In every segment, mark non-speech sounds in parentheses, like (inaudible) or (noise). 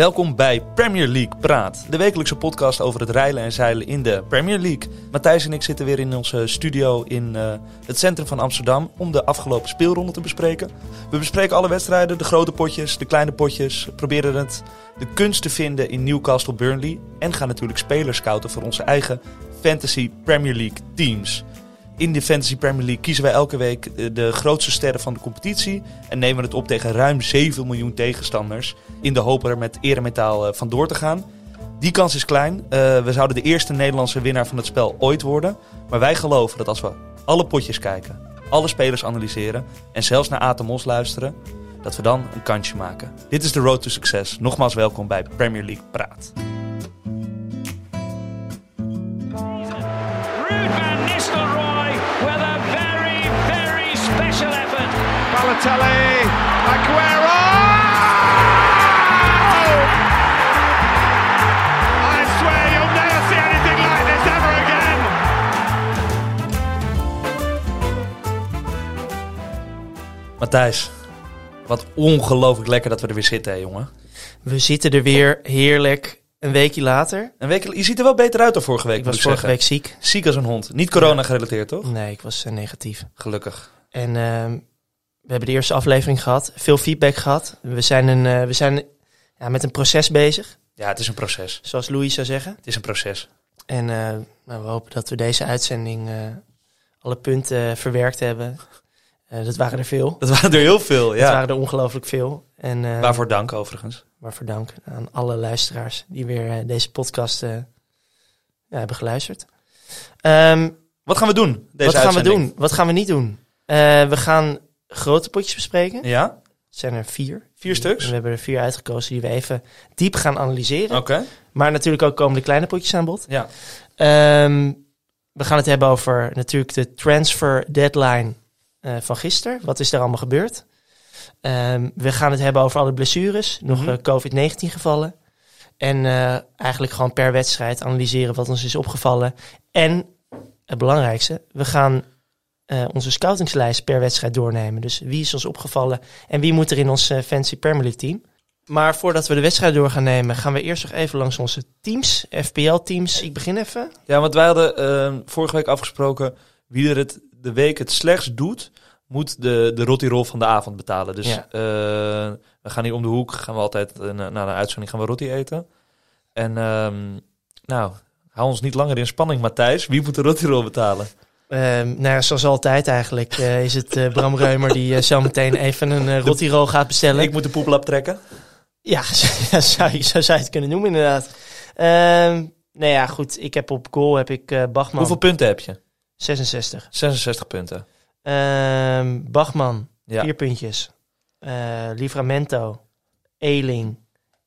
Welkom bij Premier League Praat, de wekelijkse podcast over het reilen en zeilen in de Premier League. Matthijs en ik zitten weer in onze studio in uh, het centrum van Amsterdam om de afgelopen speelronde te bespreken. We bespreken alle wedstrijden, de grote potjes, de kleine potjes, proberen het de kunst te vinden in Newcastle Burnley en gaan natuurlijk spelers scouten voor onze eigen Fantasy Premier League teams. In de Fantasy Premier League kiezen wij elke week eh, de grootste sterren van de competitie. En nemen het op tegen ruim 7 miljoen tegenstanders. In de hoop er met eremetaal eh, vandoor te gaan. Die kans is klein. Uh, we zouden de eerste Nederlandse winnaar van het spel ooit worden. Maar wij geloven dat als we alle potjes kijken, alle spelers analyseren en zelfs naar Atemos luisteren, dat we dan een kansje maken. Dit is de Road to Success. Nogmaals welkom bij Premier League Praat. Balotelli, Aguero! I swear you'll never see anything like this ever again. Matthijs, wat ongelooflijk lekker dat we er weer zitten, hè, jongen. We zitten er weer heerlijk een weekje later. Een week, je ziet er wel beter uit dan vorige week. Ik was moet vorige zeggen. week ziek. Ziek als een hond. Niet corona gerelateerd, toch? Nee, ik was eh, negatief. Gelukkig. En ehm, we hebben de eerste aflevering gehad. Veel feedback gehad. We zijn, een, eh, we zijn ja, met een proces bezig. Ja, het is een proces. Zoals Louis zou zeggen. Het is een proces. En eh, nou, we hopen dat we deze uitzending eh, alle punten verwerkt hebben. Dat waren er veel. Dat waren er heel veel, Dat ja. waren er ongelooflijk veel. En, Waarvoor dank overigens. waarvoor dank aan alle luisteraars die weer deze podcast ja, hebben geluisterd. Ehm, Wat gaan we doen deze wat gaan we doen? Wat gaan we niet doen? We gaan grote potjes bespreken. Ja? Het zijn er vier. Vier stuks? En we hebben er vier uitgekozen die we even diep gaan analyseren. Oké. Maar natuurlijk ook komen de kleine potjes aan bod. Ja. Ehm, we gaan het hebben over natuurlijk de transfer deadline eh, van gisteren. Wat is er allemaal gebeurd? Ehm, we gaan het hebben over alle blessures, nog Mhm. eh, COVID-19 gevallen. En eh, eigenlijk gewoon per wedstrijd analyseren wat ons is opgevallen. En het belangrijkste, we gaan eh, onze scoutingslijst per wedstrijd doornemen. Dus wie is ons opgevallen en wie moet er in ons eh, Fancy Premier League team? Maar voordat we de wedstrijd door gaan nemen, gaan we eerst nog even langs onze teams, FPL-teams. Ik begin even. Ja, want wij hadden eh, vorige week afgesproken... wie er het de week het slechtst doet... moet de, de rottirol van de avond betalen. Dus Ja. eh, we gaan hier om de hoek... gaan we altijd na na de uitzending gaan we rotti eten. En ehm, nou, hou ons niet langer in spanning, Matthijs. Wie moet de rottirol betalen? Ehm, nou ja, zoals altijd eigenlijk eh, is het eh, Bram Reumer die eh, zo meteen even een uh, rotiro gaat bestellen. Ik moet de poeplap trekken. Ja, (laughs) zo zou, zo zou je het kunnen noemen inderdaad. Ehm nou ja, goed. Ik heb op goal heb ik eh, Bachman Hoeveel punten heb je? 66. 66 punten. Ehm, Bachman, Ja. vier puntjes. Eh, Livramento, Eling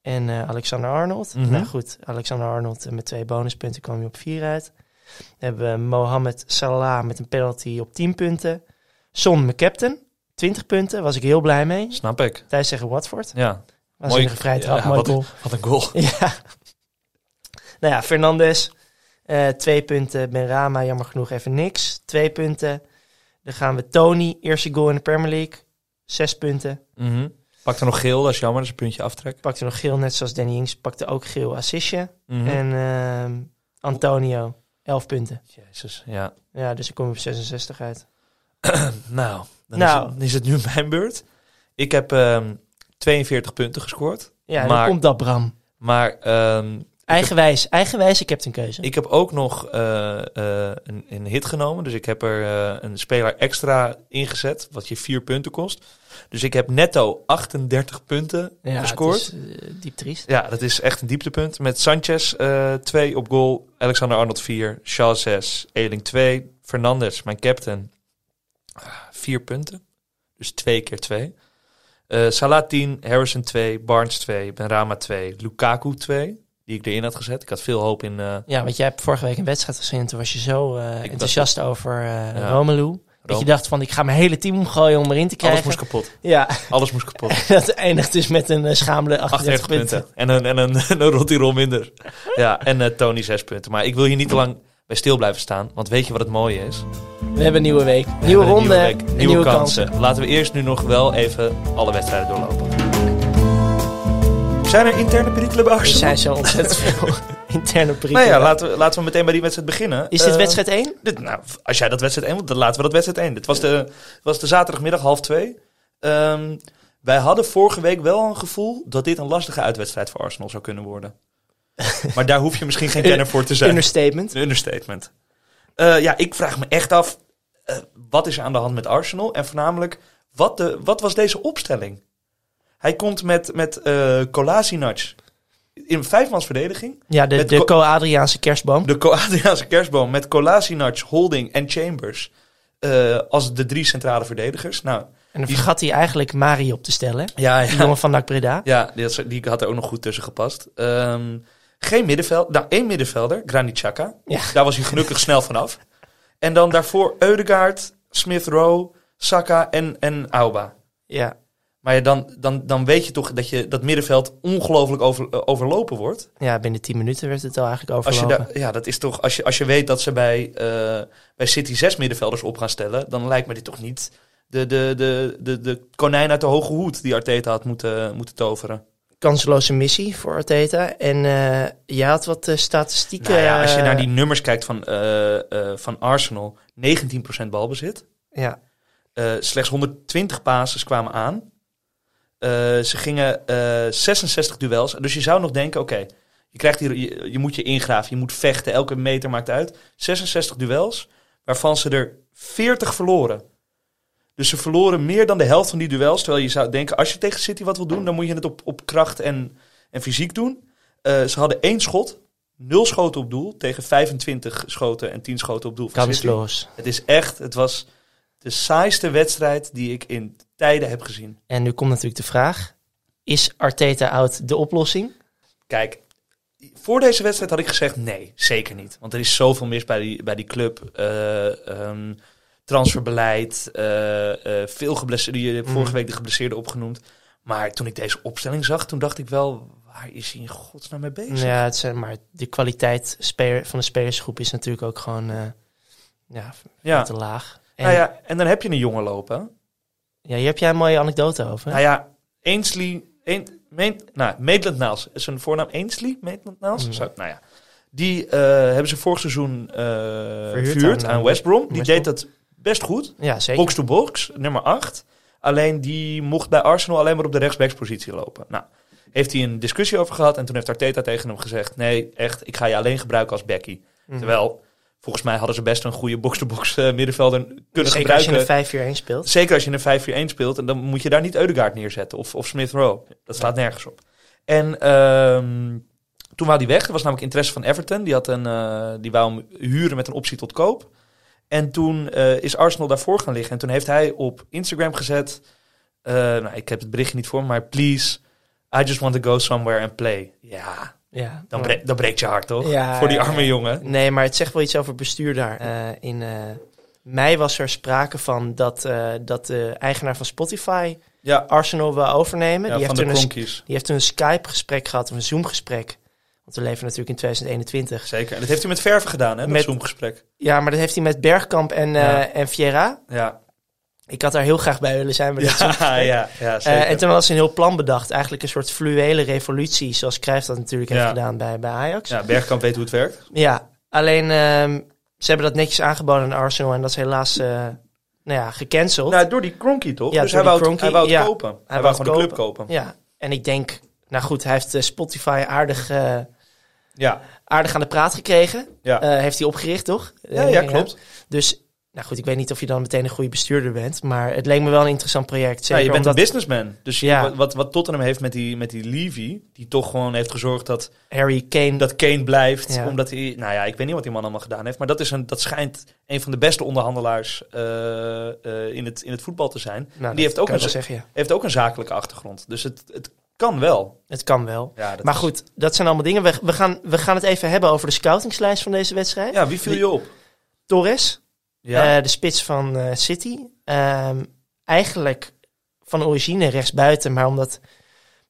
en eh, Alexander Arnold. Mhm. Nou goed, Alexander Arnold eh, met twee bonuspunten kwam je op vier uit. Dan hebben we Mohamed Salah met een penalty op 10 punten. Son, mijn captain, 20 punten. Was ik heel blij mee. Snap ik. Thuis tegen Watford. Ja, Was Mooi- een vrij trap, ja, mooi wat- goal. wat een goal. (laughs) Ja. Nou ja, Fernandes, eh, twee punten. Benrama, jammer genoeg even niks. Twee punten. Dan gaan we Tony, eerste goal in de Premier League. Zes punten. Mhm. Pak er nog geel, dat is jammer, dat is een puntje aftrek. Pakte nog geel, net zoals Danny Ings. Pakte ook geel assistje. Mhm. En ehm, Antonio, elf punten. Jezus, ja. Ja, dus ik kom op 66 uit. (clears throat) Nou, dan Nou. Is, het, is het nu (laughs) mijn beurt. Ik heb ehm 42 punten gescoord. Ja, Maar- dan komt dat, Bram. Maar ehm, Eigenwijs, eigenwijs, ik heb een keuze. ik heb ook nog eh, eh, een, een hit genomen. Dus ik heb er eh, een speler extra ingezet, wat je vier punten kost. Dus ik heb netto 38 punten ja, gescoord. Het is, diep triest. Ja, dat is echt een dieptepunt. Met Sanchez 2 op goal, Alexander Arnold 4, Shaw 6, Eling 2, Fernandes, mijn captain, 4 punten. Dus 2 keer 2. Eh Salah 10, Harrison 2, Barnes 2, Benrama 2, Lukaku 2, die ik erin had gezet. Ik had veel hoop in eh Ja, want jij hebt vorige week een wedstrijd gezien en toen was je zo eh, enthousiast over Ja. Romelu. Dat je dacht van, ik ga mijn hele team omgooien om erin te krijgen. Alles moest kapot. Ja, Alles moest kapot. (laughs) dat eindigt dus met een uh, schamele 38 38 punten. punten. En een, en een, (laughs) een Rottirol minder. Ja, en Tony 6 punten. Maar ik wil hier niet te lang bij stil blijven staan. Want weet je wat het mooie is? We hebben een nieuwe week, We nieuwe ronde, week, en nieuwe, kansen. Laten we eerst nu nog wel even alle wedstrijden doorlopen. Zijn er interne perikelen bij Er Arsenal? zijn zo ontzettend (laughs) veel interne Nou perikelen. ja, laten we, laten we meteen bij die wedstrijd beginnen. Is dit Eh, wedstrijd 1? Dit, nou, als jij dat wedstrijd 1 wilt, dan laten we dat wedstrijd 1. Dit was de, was de zaterdagmiddag half 2. Ehm, wij hadden vorige week wel een gevoel dat dit een lastige uitwedstrijd voor Arsenal zou kunnen worden. (laughs) maar daar hoef je misschien geen kenner voor te zijn. Understatement. Een understatement. Eh, ja, ik vraag me echt af, eh, wat is er aan de hand met Arsenal? En voornamelijk, wat, de, wat was deze opstelling? Hij komt met, met eh Kolasinac in een vijfmans verdediging. Ja, de, de Co-Adriaanse kerstboom. De Kroatiaanse kerstboom met Kolasinac, Holding en Chambers eh, als de drie centrale verdedigers. Nou, En dan vergat hij eigenlijk Mari op te stellen. ja, Die jongen van NAC Breda. Ja, die had, die had er ook nog goed tussen gepast. Ehm, geen middenveld. Nou, één middenvelder, Granit Xhaka. Ja. Daar was hij gelukkig snel vanaf. En dan daarvoor Eudegaard, Smith Rowe, Saka en, en Auba. Ja, Maar ja, dan, dan, dan weet je toch dat je dat middenveld ongelooflijk over, eh, overlopen wordt. ja binnen 10 minuten werd het al eigenlijk Als je overlopen. ja, dat is toch, als je, als je weet dat ze bij, eh, bij City zes middenvelders op gaan stellen, dan lijkt me dit toch niet de, de, de, de, de konijn uit de hoge hoed die Arteta had moeten, moeten toveren. Kansloze missie voor Arteta. En eh je had wat statistieken. Nou ja, als je naar die nummers kijkt van, van Arsenal, 19% balbezit. Ja, slechts 120 passes kwamen aan. Eh, ze gingen eh, 66 duels. Dus je zou nog denken, oké, je, krijgt hier, je, je moet je ingraven, je moet vechten, elke meter maakt uit. 66 duels, waarvan ze er 40 verloren. Dus ze verloren meer dan de helft van die duels. Terwijl je zou denken, als je tegen City wat wil doen, dan moet je het op, op kracht en, en fysiek doen. Eh, ze hadden één schot, nul schoten op doel, tegen 25 schoten en 10 schoten op doel kansloos. Het is echt, het was de saaiste wedstrijd die ik in tijden heb gezien. En nu komt natuurlijk de vraag. Is Arteta out de oplossing? Kijk, voor deze wedstrijd had ik gezegd nee, zeker niet. Want er is zoveel mis bij die, bij die club. Ehm, transferbeleid, eh, eh, veel geblesseerden. Je hebt Mhm. vorige week de geblesseerden opgenoemd. Maar toen ik deze opstelling zag, toen dacht ik wel, waar is hij in godsnaam mee bezig? Ja, het zijn, maar de kwaliteit van de spelersgroep is natuurlijk ook gewoon ja, Ja. te laag. En, Nou ja. ja, en dan heb je een jongen lopen. Hier heb jij een mooie anekdote over. Nou ja, Ainsley, een, nou, Maitland Niles. Is zijn voornaam Ainsley Maitland Niles? Mm. Zo, nou ja. Die eh, hebben ze vorig seizoen eh verhuurd aan, aan, West Brom. Die West deed dat best goed. Ja, zeker. Box to box, nummer 8. Alleen die mocht bij Arsenal alleen maar op de rechtsbackspositie lopen. Nou, heeft hij een discussie over gehad. En toen heeft Arteta tegen hem gezegd... Nee, echt, ik ga je alleen gebruiken als Becky. Mhm. Terwijl, volgens mij hadden ze best een goede box-to-box eh, middenvelder kunnen Zeker als gebruiken. je een 5-4-1 speelt. Zeker als je een 5-4-1 speelt. En dan moet je daar niet Eudegaard neerzetten. Of, of Smith Rowe. Dat slaat nergens op. En ehm, toen wou hij weg. Er was namelijk interesse van Everton. Die, had een, eh, die wou hem huren met een optie tot koop. En toen eh, is Arsenal daarvoor gaan liggen. En toen heeft hij op Instagram gezet... nou, ik heb het berichtje niet voor me, maar please... I just want to go somewhere and play. Ja, Ja, dan, bre- dan breekt je hart, toch? Ja, voor die arme ja. jongen. Nee, maar het zegt wel iets over bestuur daar. Eh, in eh, mei was er sprake van dat, eh, dat de eigenaar van Spotify Ja, Arsenal wil overnemen. die, heeft toen een, die heeft toen een Skype-gesprek gehad, of een Zoom-gesprek. Want we leven natuurlijk in 2021. Zeker. En dat heeft hij met verven gedaan, hè? Dat Met- Zoom-gesprek. Ja, maar dat heeft hij met Bergkamp en, en Vieira. Ja. Ik had daar heel graag bij willen zijn bij dat Ja, Zoom-gesprek. (laughs) ja, ja, Eh, en toen was een heel plan bedacht. Eigenlijk een soort fluwele revolutie, zoals Cruijff dat natuurlijk heeft gedaan bij, bij Ajax. Ja, Bergkamp weet hoe het werkt. Ja, alleen ehm, ze hebben dat netjes aangeboden aan Arsenal en dat is helaas eh, nou ja, gecanceld. Nou, door die Cronky toch? Ja, dus hij wou, die het, hij wou het kopen. Hij, wou gewoon de club kopen. Ja, en ik denk, nou goed, hij heeft eh, Spotify aardig, Ja, aardig aan de praat gekregen. ja. Heeft hij opgericht, toch? ja, ja, klopt. Dus, nou goed, ik weet niet of je dan meteen een goede bestuurder bent, maar het leek me wel een interessant project. Ja, Zeker je bent omdat een businessman. Dus Ja. wat- wat, Tottenham heeft met die, met die Levy, die toch gewoon heeft gezorgd dat, Harry Kane... dat Kane blijft. Ja. Omdat hij, nou ja, ik weet niet wat die man allemaal gedaan heeft. Maar dat, is een, dat schijnt een van de beste onderhandelaars eh, eh, in, het, in het voetbal te zijn. nou, die heeft ook, een, zeggen, ja. heeft ook een zakelijke achtergrond. Dus het, het kan wel. Het kan wel. Ja, Maar is- goed, dat zijn allemaal dingen. We, we, gaan, we gaan het even hebben over de scoutingslijst van deze wedstrijd. Ja, wie viel je op? Torres, Ja, Eh, de spits van eh, City. Ehm, eigenlijk van origine rechtsbuiten, maar omdat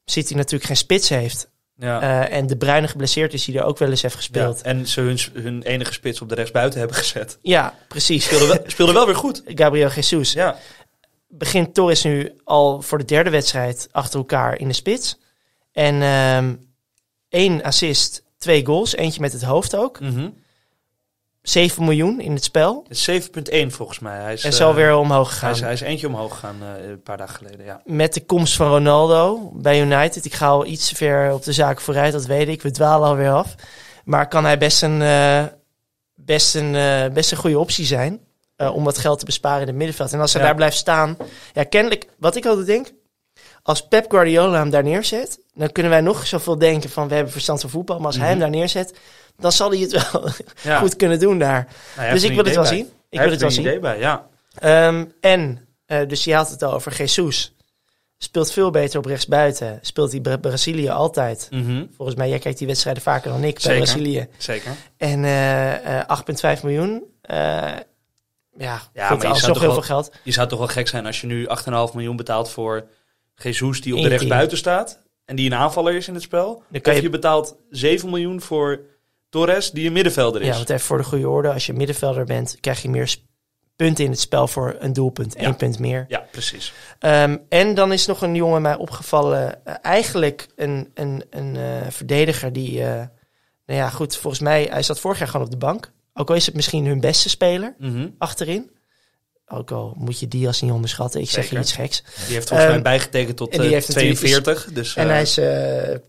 City natuurlijk geen spits heeft. ja. eh, en de Bruyne geblesseerd is, die er ook wel eens heeft gespeeld. Ja, en ze hun, hun enige spits op de rechtsbuiten hebben gezet. Ja, precies. Speelde wel, speelde wel weer goed. (laughs) Gabriel Jesus. Ja, Begint Torres nu al voor de derde wedstrijd achter elkaar in de spits. En ehm één assist, twee goals. Eentje met het hoofd ook. Mhm. 7 miljoen in het spel. Het is 7,1 volgens mij. Hij is, En zo eh, weer omhoog Hij gegaan. is, hij is eentje omhoog gegaan eh, een paar dagen geleden, ja. Met de komst van Ronaldo bij United. Ik ga al iets ver op de zaak vooruit, dat weet ik. We dwalen alweer af. Maar kan hij best een, eh, best een, eh, best een goede optie zijn. eh, om wat geld te besparen in het middenveld. En als hij Ja. daar blijft staan. Ja, kennelijk, wat ik altijd denk. Als Pep Guardiola hem daar neerzet. dan kunnen wij nog zoveel denken van we hebben verstand van voetbal. Maar als hij hem Mhm. daar neerzet. dan zal hij het wel (laughs) ja. goed kunnen doen daar. Nou, dus ik wil het wel bij. zien. Ik Hij wil het wel zien. bij, ja. Ehm, en, eh, dus je had het al over Jesus. Speelt veel beter op rechtsbuiten. Speelt hij Bra- Brazilië altijd. Mhm. Volgens mij, jij kijkt die wedstrijden vaker dan ik bij Zeker. Brazilië. Zeker. En eh, eh, 8,5 miljoen. eh, ja, maar je zou toch heel wel- veel geld. Je zou toch wel gek zijn als je nu 8,5 miljoen betaalt voor Jesus die op de rechtsbuiten staat. En die een aanvaller is in het spel. Dan kan je- je betaalt 7 miljoen voor Torres die een middenvelder is. Ja, want even voor de goede orde. Als je middenvelder bent, krijg je meer punten in het spel voor een doelpunt. Ja. Eén punt meer. Ja, precies. Ehm, en dan is nog een jongen mij opgevallen. eh, eigenlijk een, een, een eh, verdediger die... eh, nou ja, goed, volgens mij... Hij zat vorig jaar gewoon op de bank. Ook al is het misschien hun beste speler Mhm. achterin. Ook al moet je Diaz niet onderschatten. Ik zeg je iets geks. Die heeft volgens mij Ehm, bijgetekend tot die eh, heeft natuurlijk 42. Dus, En eh, hij is eh,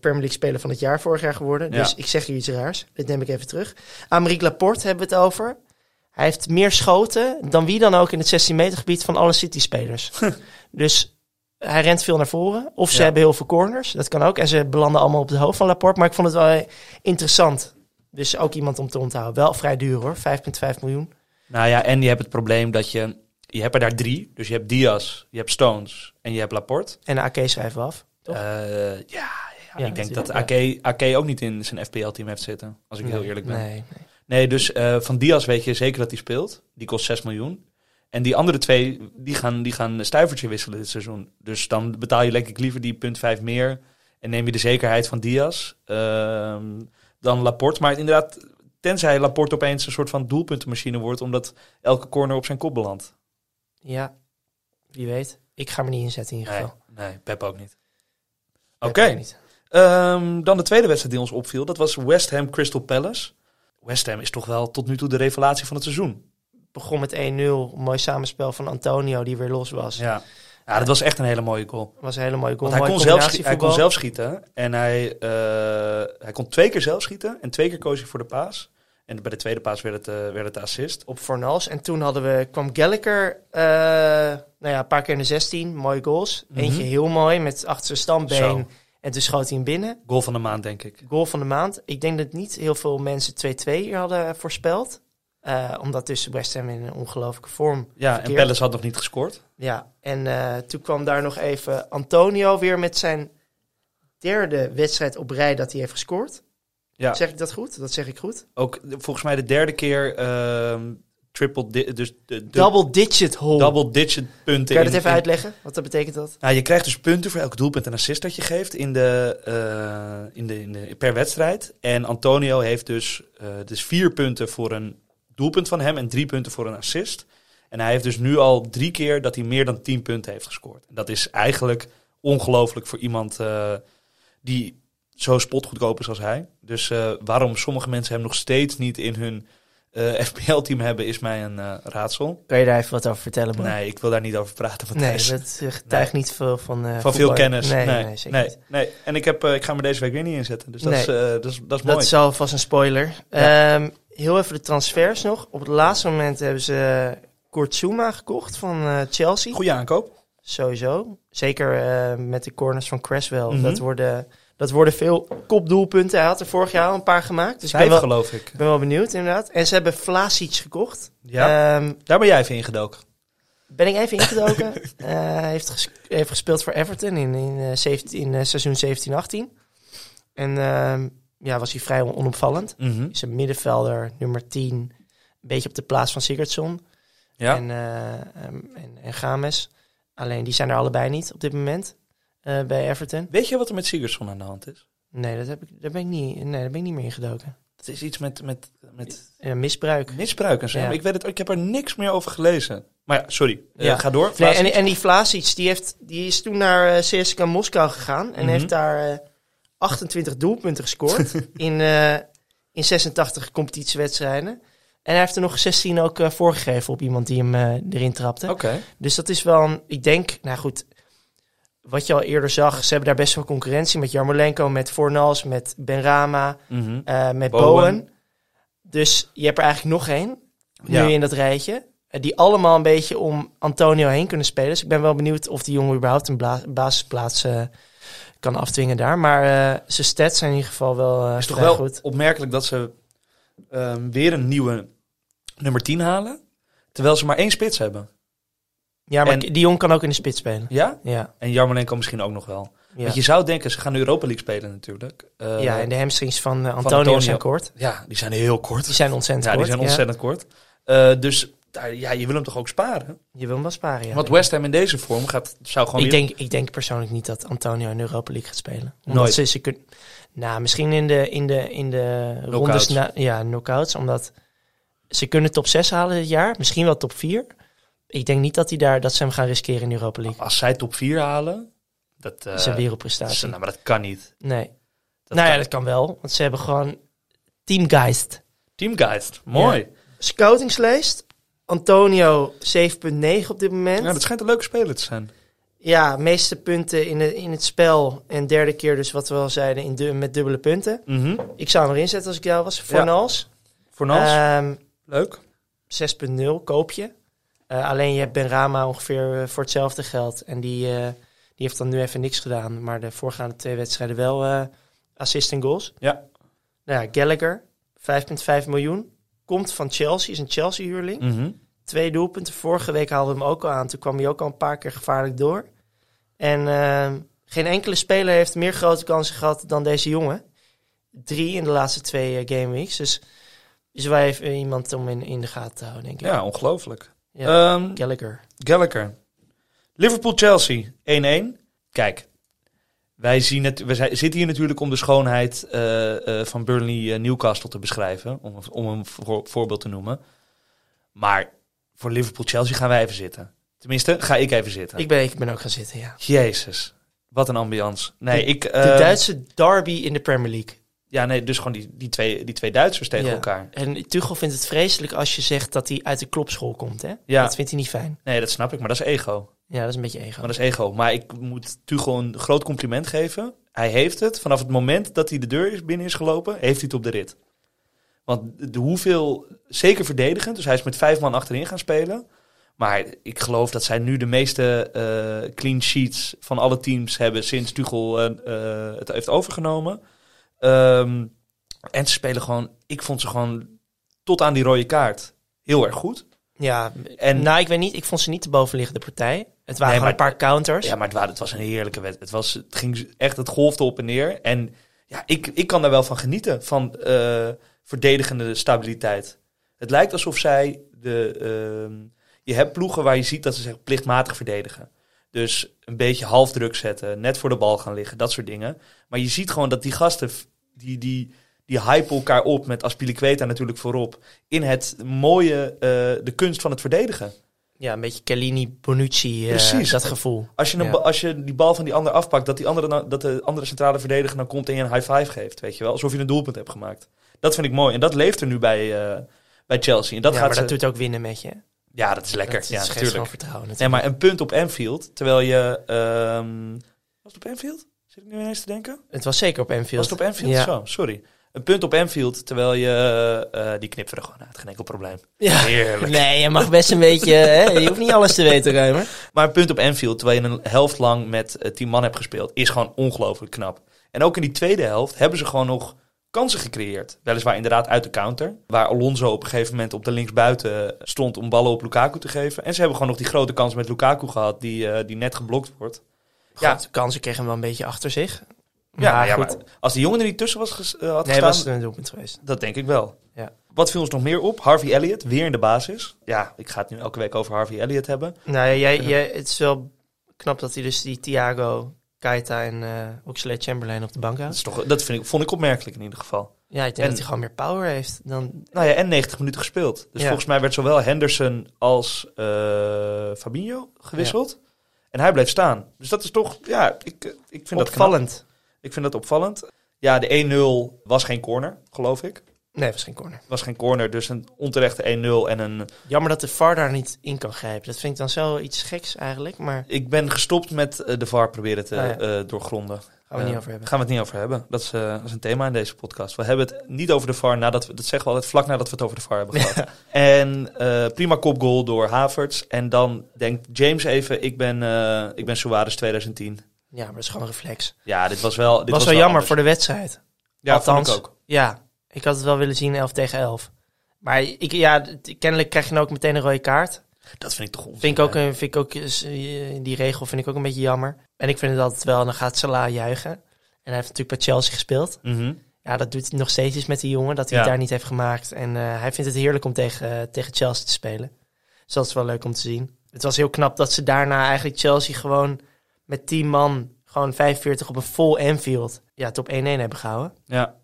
Premier League speler van het jaar vorig jaar geworden. Ja. Dus ik zeg hier iets raars. Dit neem ik even terug. Amerik Laporte hebben we het over. Hij heeft meer schoten dan wie dan ook in het 16 meter gebied van alle City-spelers. (laughs) dus hij rent veel naar voren. Of ze Ja. hebben heel veel corners. Dat kan ook. En ze belanden allemaal op het hoofd van Laporte. Maar ik vond het wel interessant. Dus ook iemand om te onthouden. Wel vrij duur hoor. 5,5 miljoen. Nou ja, en je hebt het probleem dat je... Je hebt er daar drie. Dus je hebt Diaz, je hebt Stones en je hebt Laporte. En AK schrijven we af. Toch? Eh, ja, ja, Ja, ik denk dat Ake, Ake ook niet in zijn FPL-team heeft zitten. Als ik heel eerlijk ben. Nee, nee. Nee, dus eh, van Diaz weet je zeker dat hij speelt. Die kost 6 miljoen. En die andere twee, die gaan, die gaan een stuivertje wisselen dit seizoen. Dus dan betaal je denk ik liever die punt 5 meer. En neem je de zekerheid van Diaz ehm, dan Laporte. Maar inderdaad, tenzij Laporte opeens een soort van doelpuntenmachine wordt... omdat elke corner op zijn kop belandt. Ja, wie weet. Ik ga me niet inzetten in ieder geval. nee, Pep ook niet. Oké, ehm, dan de tweede wedstrijd die ons opviel. Dat was West Ham Crystal Palace. West Ham is toch wel tot nu toe de revelatie van het seizoen. begon met 1-0. Een mooi samenspel van Antonio die weer los was. Ja. ja, dat was echt een hele mooie goal. was een hele mooie goal. Want hij Mooie kon, zelf, hij kon zelf schieten. En hij, eh, hij kon twee keer zelf schieten. En twee keer koos hij voor de paas. En bij de tweede paas werd het, eh, werd het assist. op Fornals. En toen hadden we, kwam Gallagher eh, nou ja, een paar keer in de 16. Mooie goals. Mhm. Eentje heel mooi met achter zijn stambeen. Zo. En toen schoot hij hem binnen. Goal van de maand, denk ik. Goal van de maand. Ik denk dat niet heel veel mensen 2-2 hier hadden voorspeld. Eh, omdat dus West Ham in een ongelooflijke vorm Ja, en. Palace had nog niet gescoord. Ja, en toen kwam daar nog even Antonio weer met zijn derde wedstrijd op rij dat hij heeft gescoord. Ja, Zeg ik dat goed? Dat zeg ik goed. ook volgens mij de derde keer ehm, triple, di- dus de, de Double digit hole. double digit punten. Kan je dat in- even in- uitleggen? Wat dat betekent dat? Nou, je krijgt dus punten voor elk doelpunt en assist dat je geeft in de, eh, in de, in de, per wedstrijd. En Antonio heeft dus, eh, dus vier punten voor een doelpunt van hem en drie punten voor een assist. En hij heeft dus nu al drie keer dat hij meer dan tien punten heeft gescoord. En dat is eigenlijk ongelooflijk voor iemand eh, die zo spotgoedkoop is als hij. Dus eh, waarom sommige mensen hem nog steeds niet in hun eh, (laughs) FPL-team hebben, is mij een eh, raadsel. Kan je daar even wat over vertellen, Bram? Nee, ik wil daar niet over praten. Nee, Matthijs. dat getuigt niet veel van Van veel kennis. Nee, Nee, nee, nee, zeker nee. En ik, heb, ik ga me deze week weer niet inzetten. Dus dat, Nee. is, dat, is, dat is mooi. Dat is alvast een spoiler. Ja. Ehm, heel even de transfers nog. Op het laatste moment hebben ze Kurt Zuma gekocht van Chelsea. Goeie aankoop. Sowieso. Zeker met de corners van Cresswell. Mhm. dat, worden, dat worden veel kopdoelpunten. Hij had er vorig jaar al een paar gemaakt. Dus ik ben Vijf wel, geloof ik. ben wel benieuwd inderdaad. En ze hebben Vlasic gekocht. Ja, Ehm, daar ben jij even ingedoken. ben ik even ingedoken. (laughs) Hij heeft, ges- heeft gespeeld voor Everton in, in, eh, 17, in eh, seizoen 17-18. En ehm, ja, was hij vrij on- onopvallend. Mhm. Is een middenvelder, nummer 10. Een beetje op de plaats van Sigurdsson Ja. en, ehm, en, en Games. Alleen die zijn er allebei niet op dit moment eh, bij Everton. Weet je wat er met Sigurdsson aan de hand is? Nee, dat heb ik, daar, ben ik niet, nee, daar ben ik niet meer ingedoken. Het is iets met, met, met Eh, misbruik. misbruik en zo. Ja. Ik, weet het, ik heb er niks meer over gelezen. Maar ja, sorry. Eh, Ja. ga door. Nee, en, en die Vlasic, die, heeft, die is toen naar eh, CSKA Moskou gegaan. En Mhm. heeft daar eh, 28 doelpunten gescoord (laughs) in, eh, in 86 competitiewedstrijden. En hij heeft er nog 16 ook eh, voorgegeven op iemand die hem eh, erin trapte. Oké. Dus dat is wel, een, ik denk, nou goed, wat je al eerder zag, ze hebben daar best wel concurrentie met Jarmolenko, met Fornals, met Benrama, Mhm. eh, met Bowen. Bowen. Dus je hebt er eigenlijk nog één, Ja. nu in dat rijtje. eh, Die allemaal een beetje om Antonio heen kunnen spelen. Dus ik ben wel benieuwd of die jongen überhaupt een basisplaats eh, kan afdwingen daar. Maar eh, zijn stats zijn in ieder geval wel eh is toch wel goed. opmerkelijk dat ze ehm, weer een nieuwe nummer 10 halen. Terwijl ze maar één spits hebben. Ja, maar en- die jongen kan ook in de spits spelen. Ja? Ja, En Jarmolenko misschien ook nog wel. ja. Want je zou denken, ze gaan de Europa League spelen natuurlijk. Eh, ja en de hamstrings van, eh, Antonio, Antonio. zijn kort. ja, die zijn heel kort. Die zijn ontzettend ja, die kort. zijn ontzettend kort. Eh, dus daar, ja, je wil hem toch ook sparen? Je wil hem wel sparen, ja. Want West Ham in deze vorm gaat, zou gewoon ik, weer- denk, ik denk persoonlijk niet dat Antonio in de Europa League gaat spelen. Omdat Nooit. Ze, ze kun, nou, misschien in de, in de, in de rondes... Na, ja, knockouts. Omdat ze kunnen top 6 halen dit jaar. Misschien wel top 4. Ik denk niet dat, hij daar, dat ze hem gaan riskeren in de Europa League. Als zij top 4 halen, dat, eh, dat is een dat, is- wereldprestatie. nou, maar dat kan niet. nee. Dat nou ja, dat kan wel. Want ze hebben gewoon teamgeist. Teamgeist, mooi. Scoutingslijst. Antonio 7.9 op dit moment. Ja, dat schijnt een leuke speler te zijn. Ja, meeste punten in, het in het spel. En derde keer dus wat we al zeiden in de, met dubbele punten. Mhm. Ik zou hem erin zetten als ik jou was. Voor Ja. Nals. Voor Nals, Ehm, leuk. 6.0 koop je. Eh, alleen je hebt Benrama ongeveer eh, voor hetzelfde geld. En die, eh, die heeft dan nu even niks gedaan. Maar de voorgaande twee wedstrijden wel eh assist en goals. Ja. Nou ja, Gallagher, 5,5 miljoen. Komt van Chelsea, is een Chelsea-huurling. Mhm. Twee doelpunten. Vorige week haalden we hem ook al aan. Toen kwam hij ook al een paar keer gevaarlijk door. En ehm, geen enkele speler heeft meer grote kansen gehad dan deze jongen. Drie in de laatste twee eh, game weeks. Dus is wel even iemand om in, in de gaten te houden, denk ik. Ja, ongelooflijk. Ja. Ehm, Gallagher. Gallagher. Liverpool-Chelsea, 1-1. Kijk, wij, zien het, we zijn- zitten hier natuurlijk om de schoonheid eh, eh, van Burnley-Newcastle te beschrijven. Om, om een voor- voorbeeld te noemen. Maar voor Liverpool-Chelsea gaan wij even zitten. Tenminste, ga ik even zitten. Ik ben, ik ben ook gaan zitten, ja. Jezus, wat een ambiance. Nee, De- ik... De eh, Duitse derby in de Premier League. Ja, nee, dus gewoon die, die, twee, die twee Duitsers tegen Ja. elkaar. En Tuchel vindt het vreselijk als je zegt dat hij uit de klopschool komt, hè? Ja. Dat vindt hij niet fijn. Nee, dat snap ik, maar dat is ego. Ja, dat is een beetje ego. Maar dat is ego. Maar ik moet Tuchel een groot compliment geven. Hij heeft het, vanaf het moment dat hij de deur is, binnen is gelopen, heeft hij het op de rit. Want de hoeveel, zeker verdedigend, dus hij is met vijf man achterin gaan spelen. Maar ik geloof dat zij nu de meeste eh, clean sheets van alle teams hebben sinds Tuchel eh, eh, het heeft overgenomen. Ehm, en ze spelen gewoon, ik vond ze gewoon tot aan die rode kaart heel erg goed. Ja, En nou, ik weet niet. Ik vond ze niet de bovenliggende partij. Het waren Nee, maar- een paar counters. Ja, maar het, het was een heerlijke wedstrijd. Het, was, het ging echt, het golfde op en neer. En ja, ik, ik kan daar wel van genieten, van eh, verdedigende stabiliteit. Het lijkt alsof zij de... ehm, je hebt ploegen waar je ziet dat ze zich plichtmatig verdedigen. Dus een beetje halfdruk zetten, net voor de bal gaan liggen, dat soort dingen. Maar je ziet gewoon dat die gasten, die, die, die hypen elkaar op met Aspilicueta natuurlijk voorop. In het mooie, eh, de kunst van het verdedigen. Ja, een beetje Kellini, Bonucci, eh, Precies. dat gevoel. Als je, een Ja. als je die bal van die ander afpakt, dat, die andere, dat de andere centrale verdediger dan komt en je een high five geeft. Weet je wel? Alsof je een doelpunt hebt gemaakt. Dat vind ik mooi. En dat leeft er nu bij, eh, bij Chelsea. En dat ja, gaat maar ze, dat doet ook winnen met je. Ja, dat is lekker. Dat, ja, gewoon natuurlijk. vertrouwen Nee, maar een punt op Anfield, terwijl je... ehm, was het op Anfield? Zit ik nu ineens te denken? Het was zeker op Anfield. Was het op Anfield? Ja. Zo, sorry. Een punt op Anfield, terwijl je... eh, die knippen er gewoon uit. Geen enkel probleem. Ja. Heerlijk. Nee, je mag best een beetje... Hè? Je hoeft niet alles te weten, Ruimer. Maar een punt op Anfield, terwijl je een helft lang met eh, tien man hebt gespeeld, is gewoon ongelooflijk knap. En ook in die tweede helft hebben ze gewoon nog kansen gecreëerd. Weliswaar inderdaad uit de counter, waar Alonso op een gegeven moment op de linksbuiten stond om ballen op Lukaku te geven. En ze hebben gewoon nog die grote kans met Lukaku gehad, die, eh, die net geblokt wordt. Ja, Ja. de kansen kregen hem wel een beetje achter zich. Ja, maar ja, goed. maar als die jongen er niet tussen was ges- eh, had nee, gestaan, was het een doelpunt geweest. dat denk ik wel. Ja. Wat viel ons nog meer op? Harvey Elliott, weer in de basis. Ja, ik ga het nu elke week over Harvey Elliott hebben. Nou, ja, jij, jij, het is wel knap dat hij dus die Thiago, Keita en Oxlade Chamberlain op de bank Dat, is toch, dat vind ik, vond ik opmerkelijk in ieder geval. Ja, ik denk En- dat hij gewoon meer power heeft dan... Nou ja, en 90 minuten gespeeld. Dus Ja. volgens mij werd zowel Henderson als eh, Fabinho gewisseld. En hij bleef staan. Dus dat is toch, ja, ik, eh, ik vind dat. Opvallend. Ik vind dat opvallend. Ja, de 1-0 was geen corner, geloof ik. Nee, het was geen corner. Was geen corner, dus een onterechte 1-0 en een... Jammer dat de VAR daar niet in kan grijpen. Dat vind ik dan zo iets geks eigenlijk, maar Ik ben gestopt met eh, de VAR proberen te Ah, ja. eh, doorgronden. gaan we Eh, niet over hebben. Gaan we het niet over hebben. Dat is, eh, dat is een thema in deze podcast. We hebben het niet over de VAR nadat we, dat zeggen we altijd vlak nadat we het over de VAR hebben gehad. (laughs) En eh, prima kopgoal door Havertz. En dan denkt James even, ik ben, eh ik ben Suarez 2010. Ja, maar dat is gewoon een reflex. Ja, dit was wel. Dit Het was wel jammer anders. voor de wedstrijd. Ja, Althans, ook. Ja, ik had het wel willen zien 11 tegen 11. Maar ik, ja, kennelijk krijg je dan ook meteen een rode kaart. Dat vind ik toch onzin. Vind ik ook, een, vind ik ook eh, die regel vind ik ook een beetje jammer. En ik vind het altijd wel, dan gaat Salah juichen. En hij heeft natuurlijk bij Chelsea gespeeld. Mhm. Ja, dat doet hij nog steeds iets met die jongen, dat hij Ja. het daar niet heeft gemaakt. En eh, hij vindt het heerlijk om tegen, eh, tegen Chelsea te spelen. Dus dat is wel leuk om te zien. Het was heel knap dat ze daarna eigenlijk Chelsea gewoon met 10 man, gewoon 45 op een vol Anfield, ja, top 1-1 hebben gehouden. Ja.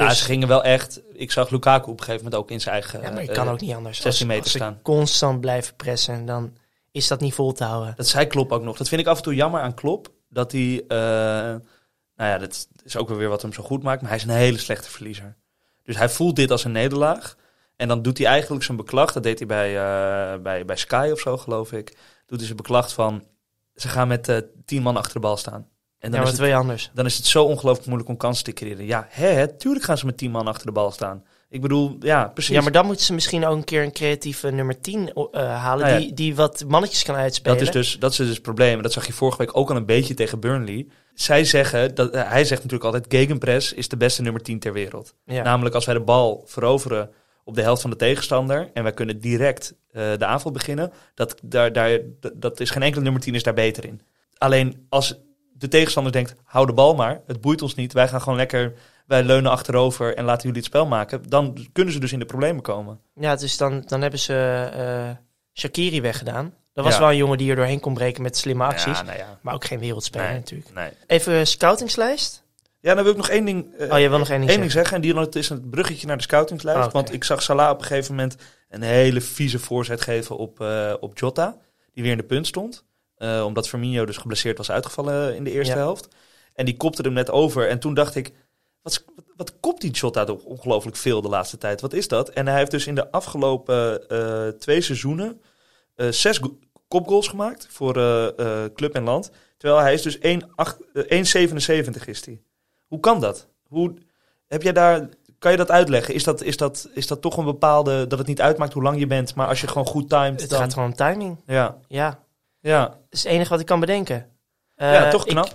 Ja, Dus- ze gingen wel echt. Ik zag Lukaku op een gegeven moment ook in zijn eigen. Ja, maar je eh, kan ook niet anders. 16 meter als ze staan. constant blijven pressen, dan is dat niet vol te houden. Dat zei Klop ook nog. Dat vind ik af en toe jammer aan Klop. Dat hij. eh, nou ja, dat is ook wel weer wat hem zo goed maakt. Maar hij is een hele slechte verliezer. Dus hij voelt dit als een nederlaag. En dan doet hij eigenlijk zijn beklag. Dat deed hij bij, eh, bij, bij Sky of zo, geloof ik. Doet hij zijn beklag van. Ze gaan met eh, tien man achter de bal staan. En dan, is het, je anders? dan is het zo ongelooflijk moeilijk om kansen te creëren. Ja, hè, hè, tuurlijk gaan ze met tien man achter de bal staan. Ik bedoel, ja, precies. Ja, maar dan moeten ze misschien ook een keer een creatieve nummer 10 eh, halen, Nou ja. die, die wat mannetjes kan uitspelen. Dat is, dus, dat is dus het probleem. En dat zag je vorige week ook al een beetje tegen Burnley. Zij zeggen, dat, eh, hij zegt natuurlijk altijd... Gegenpress is de beste nummer 10 ter wereld. ja. Namelijk als wij de bal veroveren op de helft van de tegenstander... en wij kunnen direct eh, de aanval beginnen... Dat, daar, daar, dat- dat is geen enkele nummer 10 is daar beter in. Alleen als de tegenstander denkt... hou de bal maar, het boeit ons niet. Wij gaan gewoon lekker... Wij leunen achterover en laten jullie het spel maken. Dan kunnen ze dus in de problemen komen. Ja, dus dan, dan hebben ze eh Shakiri weggedaan. Dat was Ja. wel een jongen die er doorheen kon breken met slimme acties. Ja, nou ja. Maar ook geen wereldspeler Nee. natuurlijk. Nee. Even scoutingslijst. Ja, dan wil ik nog één ding, eh, Oh, jij wil nog één ding één ding zeggen. En die dan- het is een bruggetje naar de scoutingslijst. Oké. Want ik zag Salah op een gegeven moment een hele vieze voorzet geven op, eh, op Jota. Die weer in de punt stond. Eh, omdat Firmino dus geblesseerd was uitgevallen in de eerste Ja. helft. En die kopte hem net over. En toen dacht ik, wat, wat, wat kopt die Jota toch ongelooflijk veel de laatste tijd? Wat is dat? En hij heeft dus in de afgelopen eh, twee seizoenen eh, zes go- kopgoals gemaakt voor club en land. Terwijl hij is dus 1,8 eh, 1,77 is hij. Hoe kan dat? Hoe, heb jij daar, kan je dat uitleggen? Is dat, is, dat, is dat toch een bepaalde, dat het niet uitmaakt hoe lang je bent, maar als je gewoon goed timed, Het dan... gaat gewoon om timing. Ja, Ja, ja. dat is het enige wat ik kan bedenken. ja, Eh, toch ik- knap.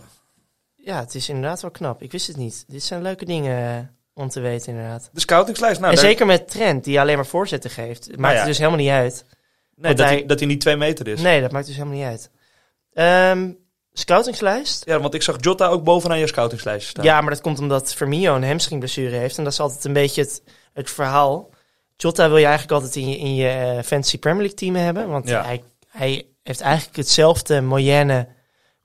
ja, het is inderdaad wel knap. Ik wist het niet. Dit zijn leuke dingen eh, om te weten inderdaad. De scoutingslijst, nou, en daar- zeker met Trent, die alleen maar voorzetten geeft. Het maakt ja. het dus helemaal niet uit. nee, dat, hij- hij, dat hij niet twee meter is. Nee, dat maakt dus helemaal niet uit. Ehm, scoutingslijst. Ja, want ik zag Jota ook bovenaan je scoutingslijstje staan. Ja, maar dat komt omdat Firmino een hamstringblessure heeft. En dat is altijd een beetje het, het verhaal. Jota wil je eigenlijk altijd in je, in je eh, Fantasy Premier League team hebben. Want Ja. hij, hij heeft eigenlijk hetzelfde moyenne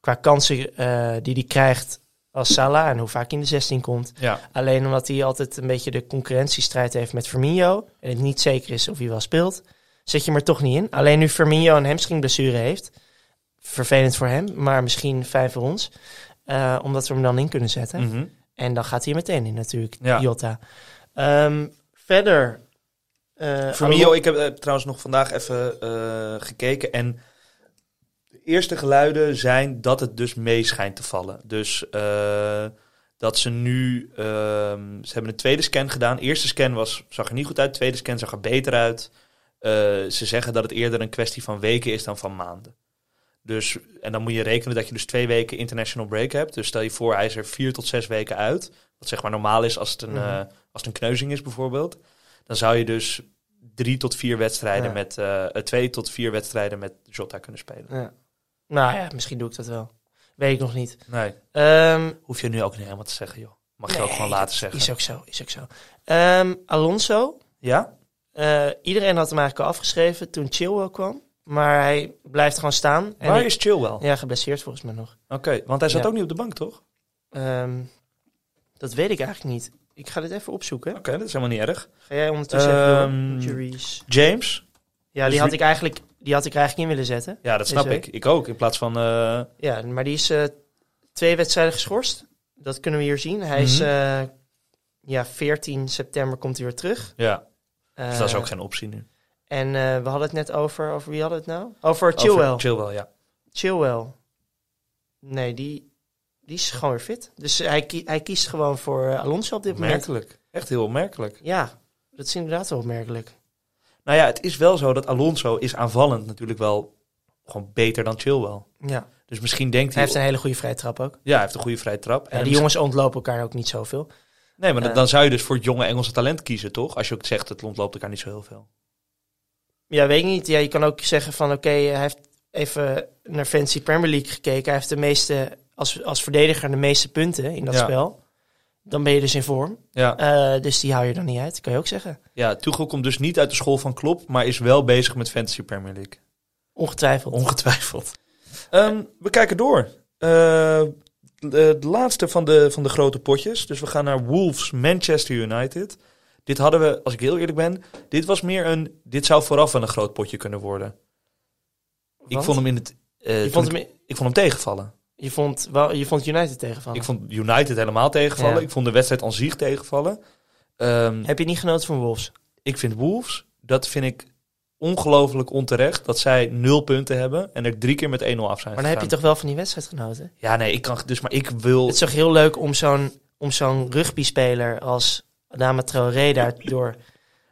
qua kansen eh, die hij krijgt als Salah. En hoe vaak hij in de 16 komt. Ja. Alleen omdat hij altijd een beetje de concurrentiestrijd heeft met Firmino. En het niet zeker is of hij wel speelt. Zet je hem er toch niet in. Alleen nu Firmino een hamstringblessure heeft. Vervelend voor hem, maar misschien fijn voor ons. eh, omdat we hem dan in kunnen zetten. Mhm. En dan gaat hij meteen in natuurlijk, Ja. Jota. Ehm, verder... eh, Firmino, ik heb trouwens nog vandaag even eh, gekeken en eerste geluiden zijn dat het dus mee schijnt te vallen. Dus eh, dat ze nu, ehm, ze hebben een tweede scan gedaan. Eerste scan was, zag er niet goed uit, tweede scan zag er beter uit. Eh, ze zeggen dat het eerder een kwestie van weken is dan van maanden. Dus, en dan moet je rekenen dat je dus twee weken international break hebt. Dus stel je voor, hij is er vier tot zes weken uit. Wat zeg maar normaal is als het een, Mhm. eh, als het een kneuzing is bijvoorbeeld. Dan zou je dus drie tot vier wedstrijden Ja. met twee tot vier wedstrijden met Jota kunnen spelen. Ja. Nou ja, misschien doe ik dat wel. Weet ik nog niet. Nee, Ehm, hoef je nu ook niet helemaal te zeggen, joh. Mag je nee, ook gewoon laten zeggen. Is ook zo, is ook zo. Ehm, Alonso. Ja? eh, iedereen had hem eigenlijk al afgeschreven toen Chilwell kwam. Maar hij blijft gewoon staan. Waar ik- is Chilwell? Ja, geblesseerd volgens mij nog. Oké, want hij zat Ja. ook niet op de bank, toch? Oké, Ehm, dat weet ik eigenlijk niet. Ik ga dit even opzoeken. dat is helemaal niet erg. Ga jij ondertussen even door? Injuries. James? Ja, dus die had, wie- ik eigenlijk, die had ik eigenlijk in willen zetten. Ja, dat snap Deze ik. Ik ook, in plaats van... eh, Ja, maar die is eh, twee wedstrijden geschorst. Dat kunnen we hier zien. Hij is, Mhm. eh, ja, 14 september komt hij weer terug. Ja, dus dat is ook geen optie nu. En we hadden het net over, over wie hadden we het nou? Over Chilwell. Over Chilwell, ja. Chilwell. Nee, die, die is gewoon weer fit. Dus hij, hij kiest gewoon voor Alonso op dit moment. Opmerkelijk. Echt heel opmerkelijk. Ja, dat is inderdaad wel opmerkelijk. Nou ja, het is wel zo dat Alonso is aanvallend natuurlijk wel gewoon beter dan Chilwell. Ja. Dus misschien denkt Hij hij... heeft een hele goede vrije trap ook. Ja, hij heeft een goede vrije trap. En die jongens ontlopen elkaar ook niet zoveel. Nee, maar dan- Eh. dan zou je dus voor het jonge Engelse talent kiezen, toch? Als je ook zegt, het ontloopt elkaar niet zo heel veel. Ja, weet ik niet. Ja, je kan ook zeggen van oké, hij heeft even naar Fancy Premier League gekeken. Hij heeft de meeste, als, als verdediger de meeste punten in dat Ja. spel. Dan ben je dus in vorm. Ja. Eh, dus die hou je dan niet uit, kan je ook zeggen. ja, Tuchel komt dus niet uit de school van Klopp, maar is wel bezig met Fantasy Premier League. Ongetwijfeld. Ongetwijfeld. Ehm, we kijken door. Eh, de, de laatste van de, van de grote potjes. Dus we gaan naar Wolves, Manchester United. Dit hadden we, als ik heel eerlijk ben, dit was meer een, dit zou vooraf wel een groot potje kunnen worden. Ik vond hem in het, toen vond ik, hem, ik vond hem tegenvallen. Je, vond wel, je vond United tegenvallen. Ik vond United helemaal tegenvallen. Ja. Ik vond de wedstrijd aan zich tegenvallen. Ehm, Heb je niet genoten van Wolves? ik vind Wolves, dat vind ik ongelooflijk onterecht dat zij nul punten hebben en er drie keer met 1-0 af zijn Maar dan heb je toch wel van die wedstrijd genoten? Ja, nee, ik kan dus, maar ik wil. Het is toch heel leuk om zo'n, om zo'n rugbyspeler als Adama Traoré daar door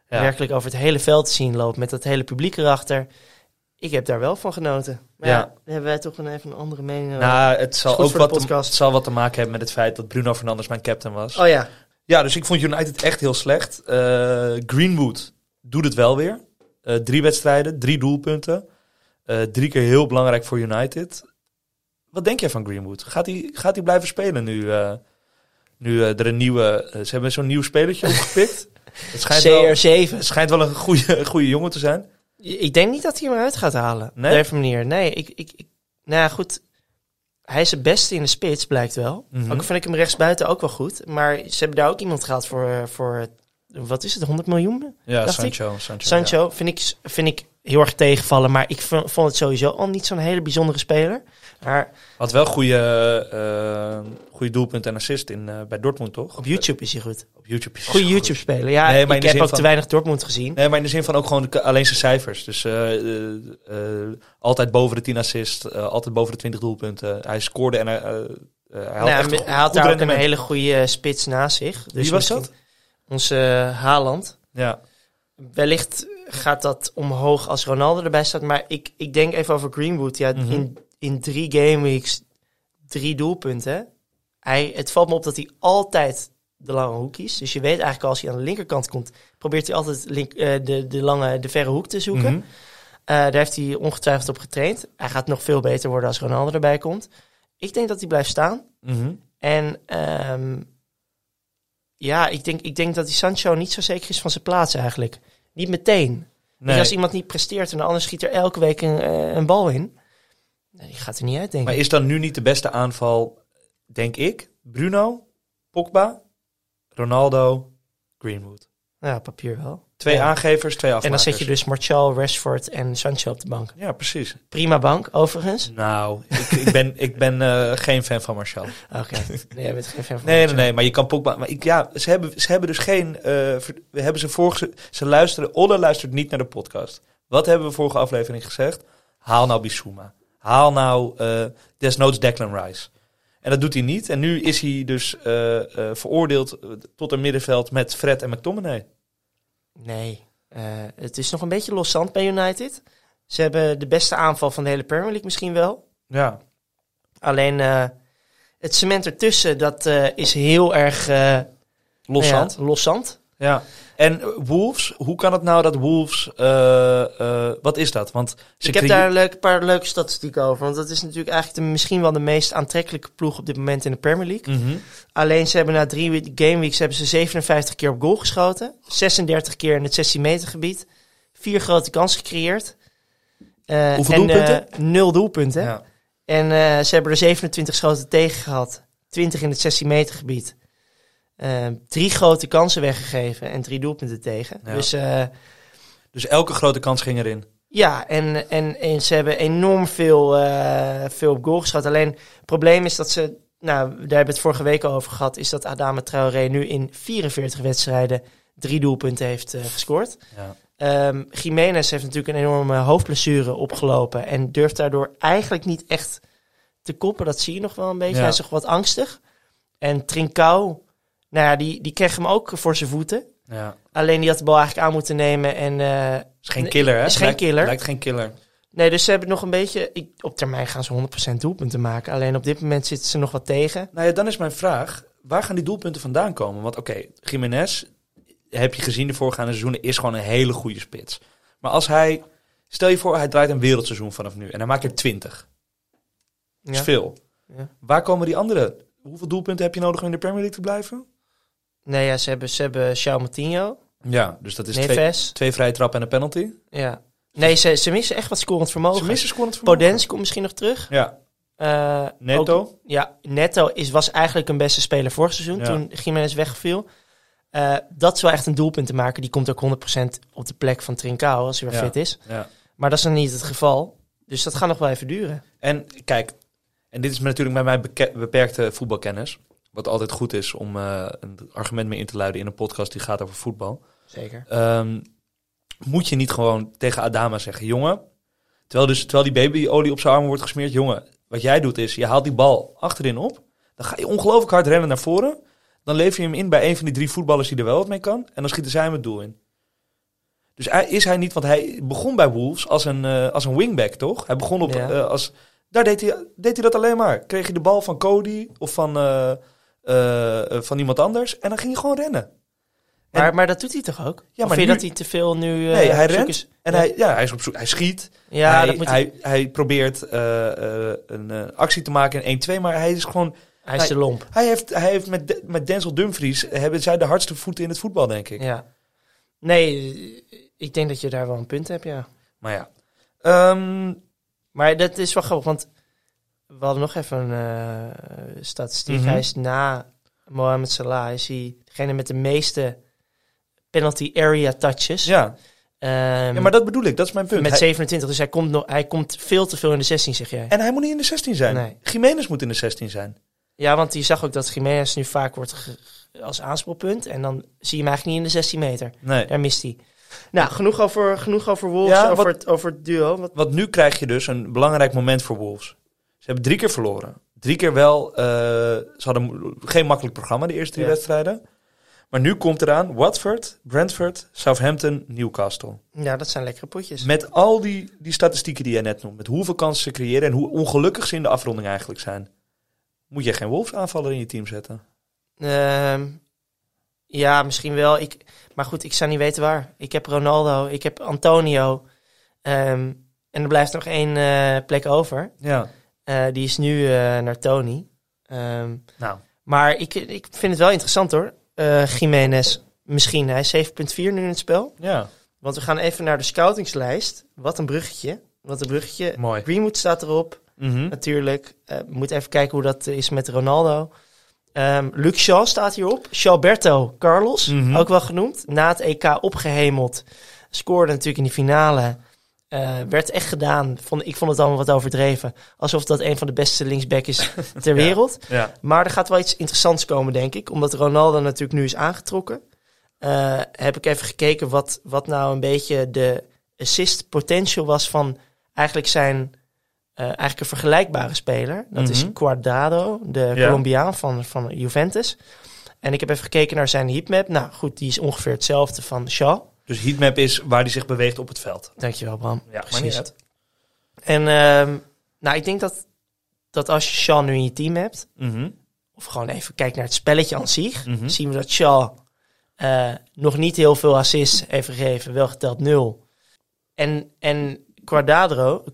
Ja. werkelijk over het hele veld te zien lopen met dat hele publiek erachter. Ik heb daar wel van genoten. Maar ja, hebben wij toch een even een andere mening. over. Nou, het zal ook wat te, het zal wat te maken hebben met het feit dat Bruno Fernandes mijn captain was. oh ja, Ja, dus ik vond United echt heel slecht. Eh, Greenwood doet het wel weer. Eh, drie wedstrijden, drie doelpunten. Eh, drie keer heel belangrijk voor United. Wat denk jij van Greenwood? Gaat hij gaat hij blijven spelen nu, eh, nu eh, er een nieuwe... eh, ze hebben zo'n nieuw spelertje opgepikt. (laughs) Het schijnt wel, CR7. het schijnt wel een goede, (laughs) goede jongen te zijn. Ik denk niet dat hij hem eruit gaat halen. Nee? Op deze manier. Nee, ik, ik, ik, nou ja, goed. Hij is het beste in de spits, blijkt wel. Mhm. Ook vind ik hem rechtsbuiten ook wel goed. Maar ze hebben daar ook iemand gehaald voor, voor wat is het, 100 miljoen? Ja, ik. Sancho. Sancho, Sancho vind, ik, vind ik heel erg tegenvallen. Maar ik vond het sowieso al niet zo'n hele bijzondere speler. Maar Had wel goede, eh goede doelpunt en assist in, eh, bij Dortmund, toch? op YouTube is hij goed. Op YouTube is hij Goede zo goed. YouTube-speler. Ja, Nee, maar in ik heb ook van- te weinig Dortmund gezien. Nee, maar in de zin van ook gewoon de- alleen zijn cijfers. Dus eh, altijd boven de 10 assists, eh, altijd boven de 20 doelpunten. Hij scoorde en hij, hij had Nou, hij had daar ook een hele goede spits naast zich. Dus Wie was dat? Onze Haaland. Ja. Wellicht gaat dat omhoog als Ronaldo erbij staat. Maar ik, ik denk even over Greenwood. Ja, Mhm. in, in drie gameweeks drie doelpunten. Hij, het valt me op dat hij altijd de lange hoek kiest. Dus je weet eigenlijk al als hij aan de linkerkant komt... probeert hij altijd link, eh, de, de, lange, de verre hoek te zoeken. Mhm. Eh, daar heeft hij ongetwijfeld op getraind. Hij gaat nog veel beter worden als Ronaldo erbij komt. Ik denk dat hij blijft staan. Mhm. En ehm, ja, ik denk, ik denk dat die Sancho niet zo zeker is van zijn plaats eigenlijk. Niet meteen. Dus als iemand niet presteert en de ander schiet er elke week een, eh, een bal in. Nee, die gaat er niet uit, denk Maar ik. is dan nu niet de beste aanval, denk ik, Bruno, Pogba, Ronaldo, Greenwood? Ja, papier wel. Twee Ja. aangevers, twee En afmakers. dan zet je dus Martial, Rashford en Sancho op de bank. Ja, precies. Prima bank, overigens. Nou, ik, ik ben, ik ben eh, geen fan van Martial. (laughs) Oké, nee, jij bent geen fan van Nee, nee, Martial. nee, maar je kan Pogba... Maar ik, ja, ze hebben, ze hebben dus geen... eh, ver- we hebben ze vorige... Ze luisteren... Olle luistert niet naar de podcast. Wat hebben we vorige aflevering gezegd? Haal nou Bissouma. Haal nou eh, desnoods Declan Rice. En dat doet hij niet. En nu is hij dus eh, eh, veroordeeld tot een middenveld met Fred en McTominay. Nee, het is nog een beetje loszand bij United. Ze hebben de beste aanval van de hele Premier League misschien wel. Ja. Alleen het cement ertussen, dat is heel erg... Loszand. Ja, loszand. Ja. En Wolves, hoe kan het nou dat Wolves... eh, eh, wat is dat? Want Ik heb daar een leuk, paar leuke statistieken over. Want dat is natuurlijk eigenlijk de, misschien wel de meest aantrekkelijke ploeg op dit moment in de Premier League. Mhm. Alleen ze hebben na drie we- gameweeks hebben ze 57 keer op goal geschoten. 36 keer in het 16 meter gebied. Vier grote kansen gecreëerd. Eh, Hoeveel en, doelpunten? nul doelpunten. Ja. En ze hebben er 27 schoten tegen gehad. 20 in het 16 meter gebied. Eh, drie grote kansen weggegeven en drie doelpunten tegen. Ja. Dus eh, Dus elke grote kans ging erin. ja, en, en, en ze hebben enorm veel, eh, veel op goal geschoten. Alleen het probleem is dat ze nou, daar hebben we het vorige week al over gehad, is dat Adama Traoré nu in 44 wedstrijden drie doelpunten heeft eh, gescoord. Ja. Ehm Jiménez heeft natuurlijk een enorme hoofdblessure opgelopen en durft daardoor eigenlijk niet echt te koppen. Dat zie je nog wel een beetje. Ja. Hij is nog wat angstig. En Trincao, nou ja, die, die kreeg hem ook voor zijn voeten. ja. Alleen die had de bal eigenlijk aan moeten nemen en... eh, Is geen killer, hè? Is geen Lijkt- killer. Lijkt geen killer. Nee, dus ze hebben nog een beetje... Ik, op termijn gaan ze 100% doelpunten maken. Alleen op dit moment zitten ze nog wat tegen. Nou ja, dan is mijn vraag, waar gaan die doelpunten vandaan komen? Want oké, Jiménez, heb je gezien de voorgaande seizoenen, is gewoon een hele goede spits. Maar als hij, stel je voor, hij draait een wereldseizoen vanaf nu en hij maakt er 20. Dat is Ja. veel. Ja. Waar komen die andere? Hoeveel doelpunten heb je nodig om in de Premier League te blijven? Nee, ja, ze hebben, ze hebben João Moutinho, Ja, dus dat is twee, Neves. twee vrije trappen en een penalty. Ja. Nee, ze, ze missen echt wat scorend vermogen. Ze missen scorend vermogen. Podens komt misschien nog terug. Ja, Eh, Neto. ook- ja, Neto is, was eigenlijk een beste speler vorig seizoen Ja. toen Jiménez wegviel. Eh, dat is wel echt een doelpunt te maken. Die komt ook 100% op de plek van Trincao als hij weer Ja. fit is. ja. Maar dat is nog niet het geval. Dus dat gaat nog wel even duren. En kijk, en dit is natuurlijk met mijn beke- beperkte voetbalkennis. Wat altijd goed is om eh, een argument mee in te luiden in een podcast die gaat over voetbal. Zeker. Ehm, moet je niet gewoon tegen Adama zeggen, jongen, terwijl, dus, terwijl die babyolie op zijn armen wordt gesmeerd, jongen, wat jij doet is, je haalt die bal achterin op, dan ga je ongelooflijk hard rennen naar voren, dan lever je hem in bij een van die drie voetballers die er wel wat mee kan, en dan schieten zij hem het doel in. Dus hij, is hij niet, want hij begon bij Wolves als een, eh, als een wingback, toch? Hij begon op, Ja. eh, als, daar deed hij, deed hij dat alleen maar. Kreeg je de bal van Cody of van, eh, eh, van iemand anders, en dan ging je gewoon rennen. En- Maar, maar dat doet hij toch ook? Ja, maar vind je nu- dat hij te veel nu... eh, Nee, hij rent is? En ja. hij, ja, hij is op zoek. Hij schiet. Ja, hij, dat moet hij... hij, hij probeert een actie te maken in 1-2, maar hij is gewoon. Hij is te lomp. Hij heeft, hij heeft met, De- met Denzel Dumfries hebben zij de hardste voeten in het voetbal, denk ik. Ja. Nee, ik denk dat je daar wel een punt hebt, ja. Maar ja. Ehm, Maar dat is wel grappig, want we hadden nog even een eh, statistiek. Mhm. Hij is na Mohamed Salah, is hij degene met de meeste penalty area touches. ja. Ehm, ja, maar dat bedoel ik. Dat is mijn punt. met Hij- 27, dus hij komt, nog, hij komt veel te veel in de 16, zeg jij. en hij moet niet in de 16 zijn. Nee. Jiménez moet in de 16 zijn. Ja, want je zag ook dat Jiménez nu vaak wordt als aanspoelpunt. En dan zie je hem eigenlijk niet in de 16 meter. Nee. Daar mist hij. Nou, genoeg over, genoeg over Wolves, Ja, over, wat- het, over het duo. Wat, Want nu krijg je dus een belangrijk moment voor Wolves. Ze hebben drie keer verloren. Drie keer wel. eh, ze hadden geen makkelijk programma, de eerste drie Ja. wedstrijden. Maar nu komt eraan Watford, Brentford, Southampton, Newcastle. ja, dat zijn lekkere potjes. Met al die, die statistieken die jij net noemt. Met hoeveel kansen ze creëren en hoe ongelukkig ze in de afronding eigenlijk zijn. Moet je geen Wolves aanvaller in je team zetten? Ehm, ja, misschien wel. Ik, maar goed, ik zou niet weten waar. Ik heb Ronaldo, ik heb Antonio. ehm, en er blijft nog één eh, plek over. Ja. Eh, die is nu eh, naar Tony. Ehm, Nou, maar ik, ik vind het wel interessant hoor. Eh Jiménez, misschien. Hij is 7.4 nu in het spel. ja. Want we gaan even naar de scoutingslijst. Wat een bruggetje. Wat een bruggetje. Mooi. Greenwood staat erop. Mhm. natuurlijk. Eh, we moeten even kijken hoe dat is met Ronaldo. Ehm Luc Shaw staat hierop. Shalberto Carlos, Mhm. ook wel genoemd. Na het EK opgehemeld. Scoorde natuurlijk in die finale. Eh, werd echt gedaan. Vond, ik vond het allemaal wat overdreven. Alsof dat een van de beste linksback is (laughs) ter Ja. wereld. Ja. Maar er gaat wel iets interessants komen, denk ik. Omdat Ronaldo natuurlijk nu is aangetrokken. Eh, heb ik even gekeken wat, wat nou een beetje de assist potential was van eigenlijk zijn... eh, eigenlijk een vergelijkbare speler. Dat is Mhm. Cuadrado, de Ja. Colombiaan van, van Juventus. En ik heb even gekeken naar zijn heatmap. Nou goed, die is ongeveer hetzelfde van Shaw. Dus heatmap is waar hij zich beweegt op het veld. Dankjewel, Bram. Ja, maar Precies. niet uit. En ehm, nou, ik denk dat, dat als je Shaw nu in je team hebt... Mhm. of gewoon even kijkt naar het spelletje aan zich, Mhm. zien we dat Shaw eh, nog niet heel veel assists heeft gegeven, wel geteld nul. En, en Quadrado,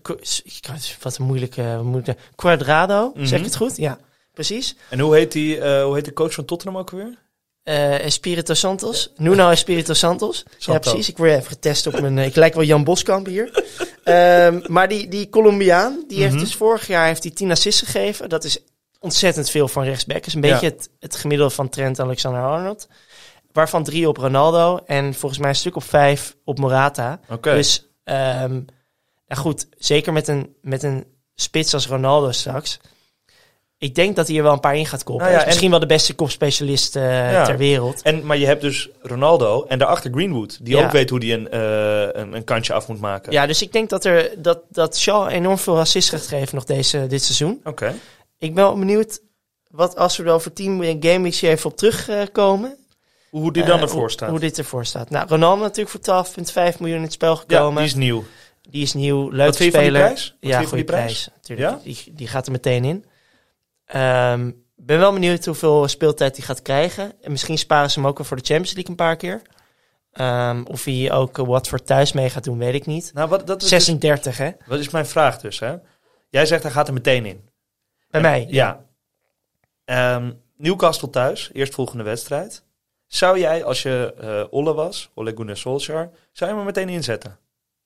wat een moeilijke, moeilijke Quadrado, Mhm. zeg ik het goed? Ja, precies. En hoe heet, die, eh, hoe heet de coach van Tottenham ook weer? Eh Espirito Santos, Nuno Espirito Santos. Ja, Santo. precies. Ik word even getest op mijn, eh, ik lijk wel Jan Boskamp hier. Ehm, maar die, die Colombiaan, die heeft Mhm. dus vorig jaar heeft hij 10 assists gegeven. Dat is ontzettend veel van rechtsback. Is een Ja. beetje het, het gemiddelde van Trent Alexander-Arnold. Waarvan drie op Ronaldo en volgens mij een stuk op vijf op Morata. Oké. Dus, ehm, nou goed, zeker met een, met een spits als Ronaldo straks. Ik denk dat hij er wel een paar in gaat koppen. Nou ja, Hij is misschien wel de beste kopspecialist eh, Ja. ter wereld. En, maar je hebt dus Ronaldo en daarachter Greenwood. Die Ja. ook weet hoe die een, eh, een, een kantje af moet maken. Ja, dus ik denk dat, er, dat, dat Shaw enorm veel assist gaat geven nog deze, dit seizoen. Oké. Ik ben wel benieuwd wat als we er over 10 gameweeks hier even op terugkomen. Hoe die dan eh, ervoor hoe- staat. Hoe dit ervoor staat. Nou, Ronaldo natuurlijk voor 12,5 miljoen in het spel ja, gekomen. die is nieuw. Die is nieuw, leuk Wat vind je van die speler. prijs? Wat ja, goede prijs. Natuurlijk. Ja? Die, die gaat er meteen in. Ehm ben wel benieuwd hoeveel speeltijd hij gaat krijgen. En misschien sparen ze hem ook wel voor de Champions League een paar keer. Ehm, of hij ook wat voor thuis mee gaat doen, weet ik niet. Nou, wat, dat is, 36, hè? wat is mijn vraag dus, hè? Jij zegt hij gaat er meteen in. Bij En- mij. Ja. Ehm, Newcastle thuis, eerstvolgende wedstrijd. Zou jij, als je eh Olle was, Ole Gunnar Solskjaer, zou je hem er meteen inzetten?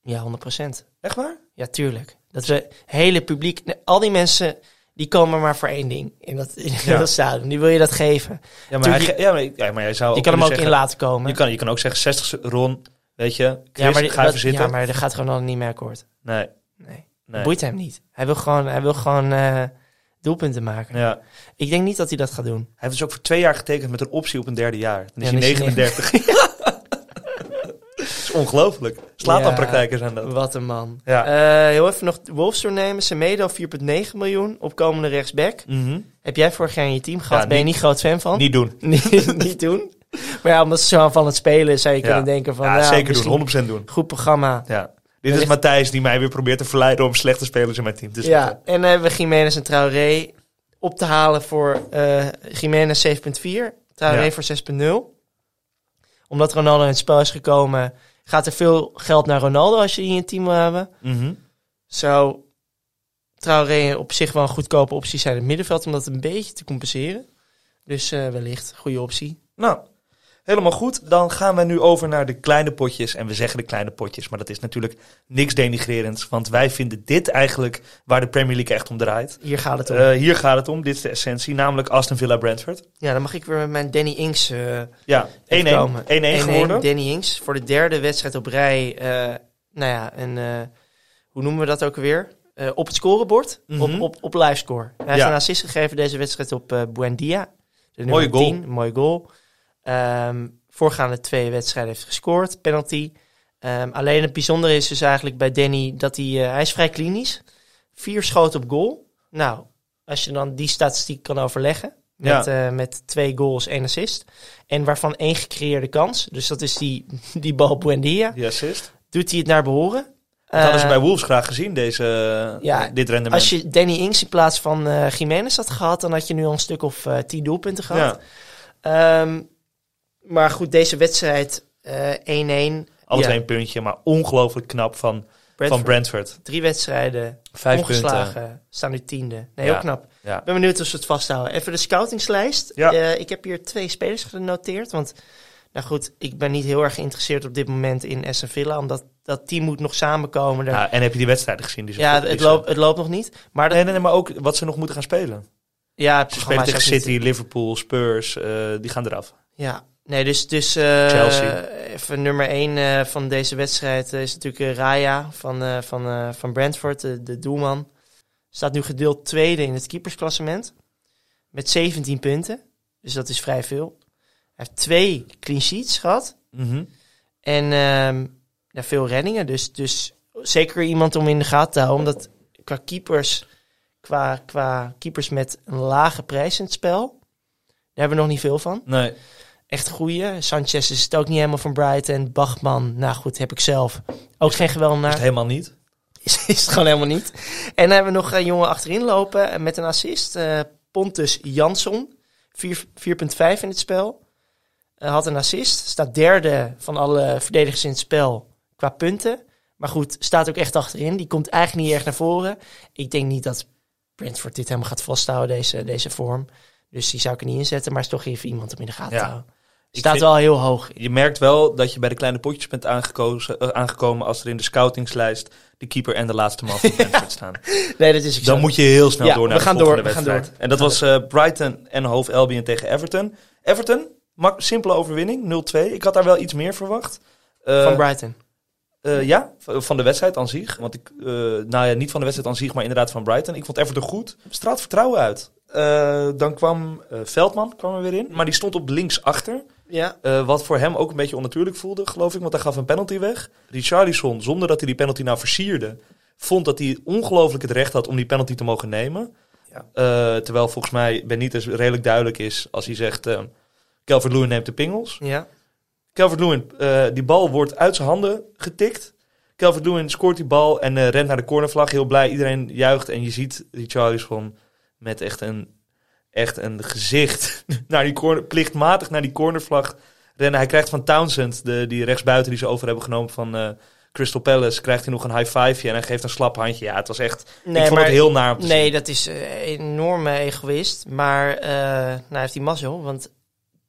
Ja, 100%. Echt waar? Ja, tuurlijk. Dat we hele publiek, al die mensen, die komen maar voor één ding in dat, in Ja. (laughs) dat stadion. Die wil je dat geven. Ja, maar, hij, ge- ja, maar, ja, maar jij zou Je kan hem ook in laten komen. Je kan, je kan ook zeggen 60 Ron, weet je, Chris, ja, maar, die- ga dat- ja, maar daar gaat gewoon al niet meer akkoord. Nee, Nee. nee. Boeit hem niet. Hij wil gewoon, hij wil gewoon eh, doelpunten maken. Ja. Ik denk niet dat hij dat gaat doen. Hij heeft dus ook voor twee jaar getekend met een optie op een derde jaar. Dan is Ja, hij dan (laughs) is hij 39. Dat is ongelooflijk. Slaappraktijken zijn dat. Wat een man. Ja. Eh, heel even nog Wolves doornemen. Semedo 4,9 miljoen. Opkomende rechtsback. Mhm. Heb jij vorig jaar in je team gehad? Ja, ben je niet- groot fan van? Niet doen. (laughs) niet, niet doen. Maar ja, omdat ze zo van het spelen zou je Ja. kunnen denken van... ja, nou, zeker doen. 100% doen. Goed programma. Ja. Dit is Matthijs die mij weer probeert te verleiden om slechte spelers in mijn team te zetten. ja, en dan hebben we Jiménez en Traoré op te halen voor eh Jiménez 7,4. Traoré Ja. voor 6,0. Omdat Ronaldo in het spel is gekomen, gaat er veel geld naar Ronaldo als je die in je team wil hebben. Mhm. Zou Traoré op zich wel een goedkope optie zijn in het middenveld om dat een beetje te compenseren. Dus eh, wellicht, goede optie. Nou, helemaal goed. Dan gaan we nu over naar de kleine potjes. En we zeggen de kleine potjes, maar dat is natuurlijk niks denigrerends. Want wij vinden dit eigenlijk waar de Premier League echt om draait. Hier gaat het om. Eh, hier gaat het om, dit is de essentie, namelijk Aston Villa Brentford. ja, dan mag ik weer met mijn Danny Inks eh Ja, 1-1 even komen. 1-1 geworden. Danny Inks voor de derde wedstrijd op rij. eh, nou ja, en hoe noemen we dat ook weer? Op het scorebord, Mhm. op, op, op livescore. Hij heeft een assist gegeven deze wedstrijd op Buendia. Mooie goal. 10, een mooie goal. Ehm, voorgaande twee wedstrijden heeft gescoord, penalty. Ehm, alleen het bijzondere is dus eigenlijk bij Danny dat hij, eh, hij is vrij klinisch. Vier schoten op goal. Nou, als je dan die statistiek kan overleggen. Met, eh, met twee goals, één assist. En waarvan één gecreëerde kans. Dus dat is die, (laughs) die bal Buendia. Die assist. Doet hij het naar behoren? Dat hadden ze Eh, bij Wolves graag gezien, deze, ja, dit rendement. Als je Danny Ings in plaats van eh Jiménez had gehad, dan had je nu al een stuk of eh, tien doelpunten gehad. ja, Ehm, maar goed, deze wedstrijd eh 1-1. alle Ja. twee een puntje, maar ongelooflijk knap van, van Brentford. Brentford. Drie wedstrijden, Vijf ongeslagen, staan nu tiende. Nee, Ja. heel knap. Ja. Ik ben benieuwd of ze het vasthouden. Even de scoutingslijst. Ja. Eh, ik heb hier twee spelers genoteerd, want... Nou goed, ik ben niet heel erg geïnteresseerd op dit moment in Aston Villa, omdat dat team moet nog samenkomen. Er- Ja, en heb je die wedstrijden gezien? Die ze ja, het loopt, het loopt nog niet. Maar dat, Nee, nee, nee, maar ook wat ze nog moeten gaan spelen. ja, het Ze spelen tegen City, Liverpool, Spurs, eh, die gaan eraf. Ja, nee, dus, dus eh, Chelsea. even nummer 1 van deze wedstrijd eh, is natuurlijk eh, Raya van, eh, van, eh, van Brentford, de, de doelman. Staat nu gedeeld tweede in het keepersklassement met 17 punten. Dus dat is vrij veel. Hij heeft twee clean sheets gehad Mhm. en ehm, ja, veel reddingen. Dus, dus zeker iemand om in de gaten te houden, omdat qua keepers, qua, qua keepers met een lage prijs in het spel, daar hebben we nog niet veel van Nee. Echt goeie. Sanchez is het ook niet helemaal van Brighton. Bachman, nou goed, heb ik zelf. Ook geen Is geweldenaar. het helemaal niet. Is, (laughs) is het gewoon helemaal niet. En dan hebben we nog een jongen achterin lopen eh, met een assist. eh, Pontus Jansson, vier- 4,5 in het spel. Eh, had een assist. Staat derde van alle verdedigers in het spel qua punten. Maar goed, staat ook echt achterin. Die komt eigenlijk niet erg naar voren. Ik denk niet dat Brentford dit helemaal gaat vasthouden, deze, deze vorm. Dus die zou ik er niet inzetten. Maar is toch even iemand om in de gaten Ja. te houden. Staat vind- wel heel hoog. Je merkt wel dat je bij de kleine potjes bent aangekozen, eh, aangekomen als er in de scoutingslijst de keeper en de laatste man van Brentford staan. (laughs) Nee, dat is ook Dan moet je heel snel Ja, door naar we de gaan volgende door, we gaan door. En dat was eh, Brighton en Hove Albion tegen Everton. Everton, simpele overwinning, 0-2. Ik had daar wel iets meer verwacht. Eh, van Brighton. ja, van de wedstrijd aan zich. Want ik, nou ja, niet van de wedstrijd aan zich, maar inderdaad van Brighton. Ik vond Everton goed. Straalt vertrouwen uit. Dan kwam Veldman kwam er weer in, maar die stond op links achter. Ja. Eh, wat voor hem ook een beetje onnatuurlijk voelde, geloof ik, want hij gaf een penalty weg. Richarlison, zonder dat hij die penalty nou versierde, vond dat hij ongelooflijk het recht had om die penalty te mogen nemen. Ja. Eh, terwijl volgens mij Benitez redelijk duidelijk is als hij zegt, uh, Calvert-Lewin neemt de pingels. Ja. Calvert-Lewin, die bal wordt uit zijn handen getikt. Calvert-Lewin scoort die bal en rent naar de cornervlag, heel blij. Iedereen juicht en je ziet Richarlison met echt een, echt een gezicht (laughs) naar die corner, plichtmatig naar die cornervlag rennen. Hij krijgt van Townsend, de, die rechtsbuiten die ze over hebben genomen van uh, Crystal Palace, krijgt hij nog een high fiveje en hij geeft een slap handje. Ja, het was echt, nee, ik vond maar, het heel naar om te Nee, zien. dat is een enorme egoïst. Maar uh, nou heeft hij mazzel, want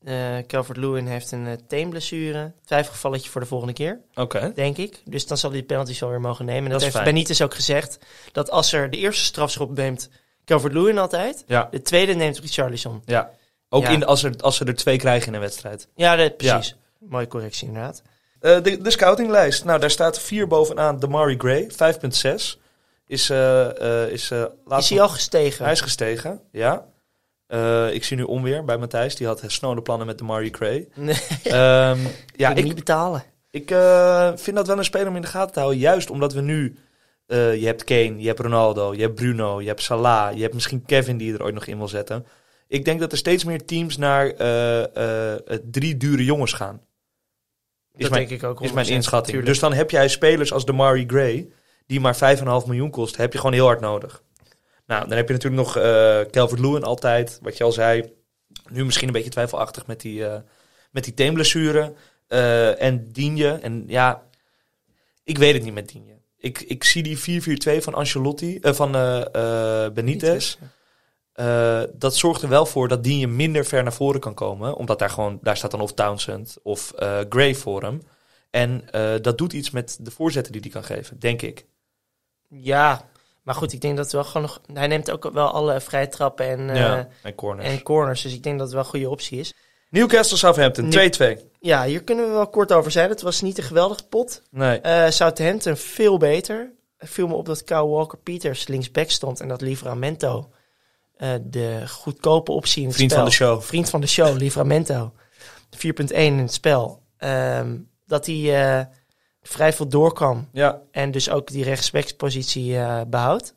uh, Calvert-Lewin heeft een uh, teenblessure. Twijfelgevalletje voor de volgende keer, Oké. Okay. denk ik. Dus dan zal hij de penalty zo weer mogen nemen. En Dat dat, is heeft. Benitez ook gezegd. Dat als er de eerste strafschop neemt Calvert-Lewin altijd. Ja, De tweede neemt Richarlison. ja. Ook Ja. In, als, er, als ze er twee krijgen in een wedstrijd. Ja, dat, precies. Mooie correctie inderdaad. Uh, de, de scoutinglijst. Nou, daar staat vier bovenaan Damari Gray, 5,6. Is, uh, uh, is, is hij al gestegen? Hij is gestegen, ja. Uh, ik zie nu onweer bij Matthijs. Die had snode plannen met Damari Gray. Nee, um, ja, ik niet betalen. Ik uh, vind dat wel een speler om in de gaten te houden. Juist omdat we nu... Uh, je hebt Kane, je hebt Ronaldo, je hebt Bruno, je hebt Salah. Je hebt misschien Kevin die je er ooit nog in wil zetten. Ik denk dat er steeds meer teams naar uh, drie dure jongens gaan. Is dat mijn, denk ik ook. Is mijn inschatting. Tuurlijk. Dus dan heb jij spelers als Damari Gray... die maar 5,5 miljoen kost. Heb je gewoon heel hard nodig. Nou, dan heb je natuurlijk nog Calvert-Lewin altijd, wat je al zei. Nu misschien een beetje twijfelachtig met die, met die teenblessure. En Digne. En ja, ik weet het niet met Digne. Ik, ik zie die 4-4-2 van Ancelotti, van Benitez. dat zorgt er wel voor dat Digne minder ver naar voren kan komen. Omdat daar gewoon, daar staat dan of Townsend of Gray voor hem. En dat doet iets met de voorzetten die hij kan geven, denk ik. Ja, maar goed, ik denk dat het wel gewoon nog. Hij neemt ook wel alle vrije trappen en, ja, en, corners. en corners. Dus ik denk dat het wel een goede optie is. Newcastle Southampton 2-2. Ja, hier kunnen we wel kort over zijn. Het was niet een geweldige pot. Nee. Uh, Southampton veel beter. Het viel me op dat Kyle Walker Peters linksback stond en dat Livramento uh, de goedkope optie in het Vriend spel. van de show. Vriend van de show, (laughs) Livramento. 4.1 in het spel. Um, dat hij uh, vrij veel doorkwam. Ja. En dus ook die rechtsbackspositie uh, behoudt.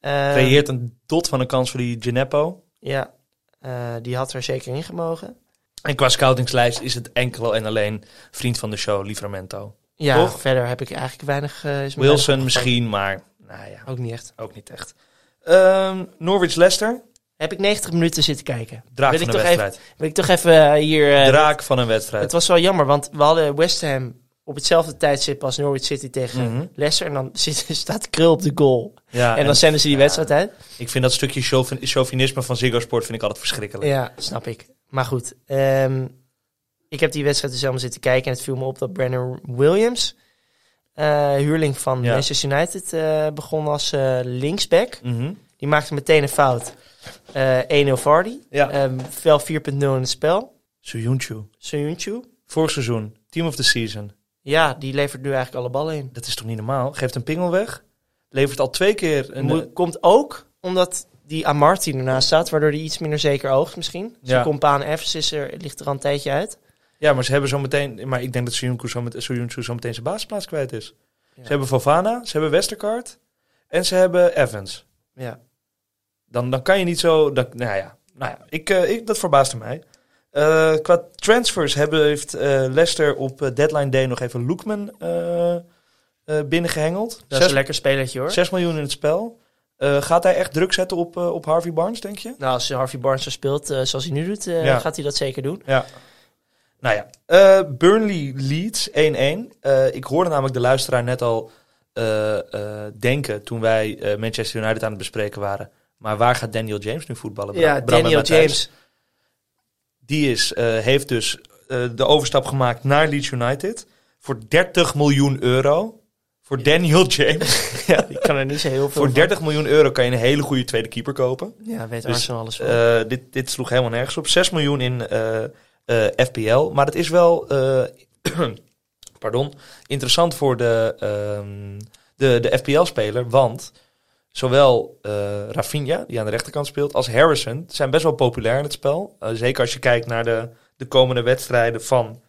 Uh, Creëert een dot van een kans voor die Gineppo. Ja, die had er zeker in gemogen. En qua scoutingslijst is het enkel en alleen vriend van de show, Livramento. Ja, Toch? verder heb ik eigenlijk weinig... Uh, Wilson misschien, maar nou ja, ook niet echt. Ook niet echt. Um, Norwich-Leicester. Heb ik 90 minuten zitten kijken. Draak wil van ik een toch wedstrijd. Even, wil ik toch even hier... Uh, Draak van een wedstrijd. Het was wel jammer, want we hadden West Ham op hetzelfde tijdstip als Norwich City tegen mm -hmm. Leicester. En dan (laughs) zit, staat Krul op de goal. Ja, en dan en, zenden ze die ja, wedstrijd uit. Ik vind dat stukje chauvin chauvinisme van Ziggo Sport vind ik altijd verschrikkelijk. Ja, snap ik. Maar goed, um, ik heb die wedstrijd dus helemaal zitten kijken. En het viel me op dat Brandon Williams, uh, huurling van Ja. Manchester United, uh, begon als uh, linksback. Mm -hmm. Die maakte meteen een fout. Uh, 1-0 Vardy. Ja. Um, vel 4.0 in het spel. Soyuncu. Soyuncu. Vorig seizoen. Team of the season. Ja, die levert nu eigenlijk alle ballen in. Dat is toch niet normaal? Geeft een pingel weg. Levert al twee keer een... Mo komt ook omdat die Amarty ernaast staat, waardoor hij iets minder zeker oogt misschien. Zijn Ja. compaan Evans is er, ligt er al een tijdje uit. Ja, maar ze hebben zo meteen... Maar ik denk dat Soyuncu zo, met, Soyuncu zo meteen zijn basisplaats kwijt is. Ja. Ze hebben Fofana, ze hebben Westergaard en ze hebben Evans. Ja. Dan, dan kan je niet zo... Dan, nou ja, nou ja ik, uh, ik, dat verbaasde mij. Uh, qua transfers hebben, heeft uh, Leicester op deadline day nog even Loekman binnengehengeld. Dat is een lekker spelertje hoor. 6 miljoen in het spel. Gaat hij echt druk zetten op, op Harvey Barnes, denk je? Nou, als Harvey Barnes zo speelt zoals hij nu doet, Ja. gaat hij dat zeker doen. Ja. Nou ja, eh, Burnley Leeds 1-1. Eh, ik hoorde namelijk de luisteraar net al eh, eh, denken toen wij eh, Manchester United aan het bespreken waren. Maar waar gaat Daniel James nu voetballen? Ja, Bram Daniel? James. Die is, eh, heeft dus eh, de overstap gemaakt naar Leeds United voor 30 miljoen euro. Voor Daniel James. (laughs) ja, die kan er niet zo heel veel voor van. 30 miljoen euro kan je een hele goede tweede keeper kopen. Ja, weet Dus, Arsenal alles van. Eh, dit, dit sloeg helemaal nergens op. 6 miljoen in eh, eh, FPL. Maar het is wel (clears throat) pardon, interessant voor de, ehm, de, de FPL-speler. Want zowel Rafinha, die aan de rechterkant speelt, als Harrison zijn best wel populair in het spel. Zeker als je kijkt naar de, de komende wedstrijden van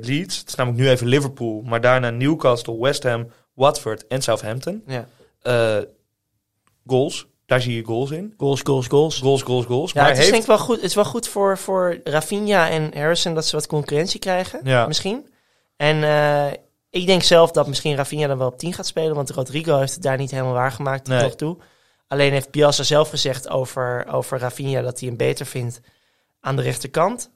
Leeds. Het is namelijk nu even Liverpool, maar daarna Newcastle, West Ham, Watford en Southampton. Ja. Eh, goals, daar zie je goals in. Goals, goals, goals. Goals, goals, goals. Ja, maar het is heeft... denk ik wel goed. Het is wel goed voor, voor Rafinha en Harrison dat ze wat concurrentie krijgen. Ja. Misschien. En eh, ik denk zelf dat misschien Rafinha dan wel op 10 gaat spelen. Want Rodrigo heeft het daar niet helemaal waargemaakt tot Nee. nog toe. Alleen heeft Piazza zelf gezegd over, over Rafinha dat hij hem beter vindt aan de rechterkant.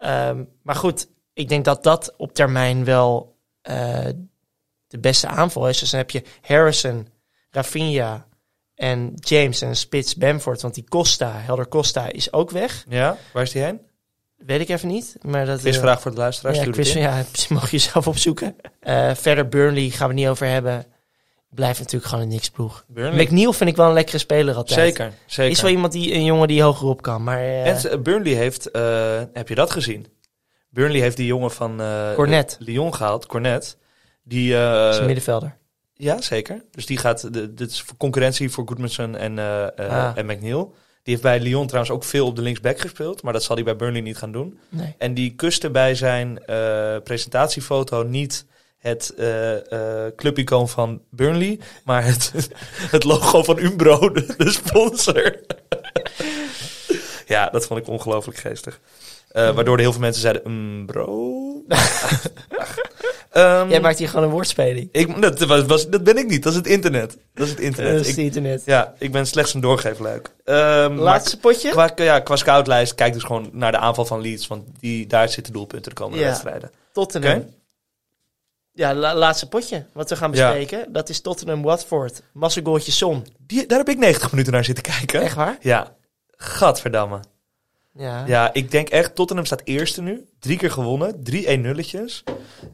Ehm, maar goed, ik denk dat dat op termijn wel eh, de beste aanval is. Dus dan heb je Harrison, Rafinha en James en spits Bamford. Want die Costa, Helder Costa, is ook weg. Ja, waar is die heen? Weet ik even niet. Maar dat, Is eh, vraag voor de luisteraars. ja, ja, (laughs) mag je zelf opzoeken. Eh, verder Burnley gaan we niet over hebben. Blijft natuurlijk gewoon een niks ploeg. Burnley. McNeil vind ik wel een lekkere speler altijd. Zeker, zeker. Is wel iemand die een jongen die hoger op kan. Maar eh, En Burnley heeft, eh, heb je dat gezien? Burnley heeft die jongen van eh, Cornet. Lyon gehaald, Cornet. Die, is een middenvelder. ja, zeker. Dus die gaat, de, dit is voor concurrentie voor Goodmanson en, Ah. en McNeil. Die heeft bij Lyon trouwens ook veel op de linksback gespeeld, maar dat zal hij bij Burnley niet gaan doen. Nee. En die kuste bij zijn presentatiefoto niet het eh eh clubicoon van Burnley, maar het, (laughs) het logo van Umbro, (laughs) de, de sponsor. ja, dat vond ik ongelooflijk geestig. Eh, waardoor er heel veel mensen zeiden, Umbro? (laughs) Ehm, Jij maakt hier gewoon een woordspeling. ik, dat, was, was, dat ben ik niet, dat is het internet. Dat is het internet. Dat is het internet. ja, ik ben slechts een doorgeefluik. Maar Laatste potje? Qua, ja, qua scoutlijst kijk dus gewoon naar de aanval van Leeds. Want die, daar zitten doelpunten de komende Ja. wedstrijden. Tottenham. Oké. Ja, la- laatste potje wat we gaan Ja. bespreken. Dat is Tottenham-Watford. Massagoortje Son. Die, daar heb ik 90 minuten naar zitten kijken. Echt waar? Ja, gadverdamme. Ja. Ja, ik denk echt, Tottenham staat eerste nu. Drie keer gewonnen, drie 1 nulletjes.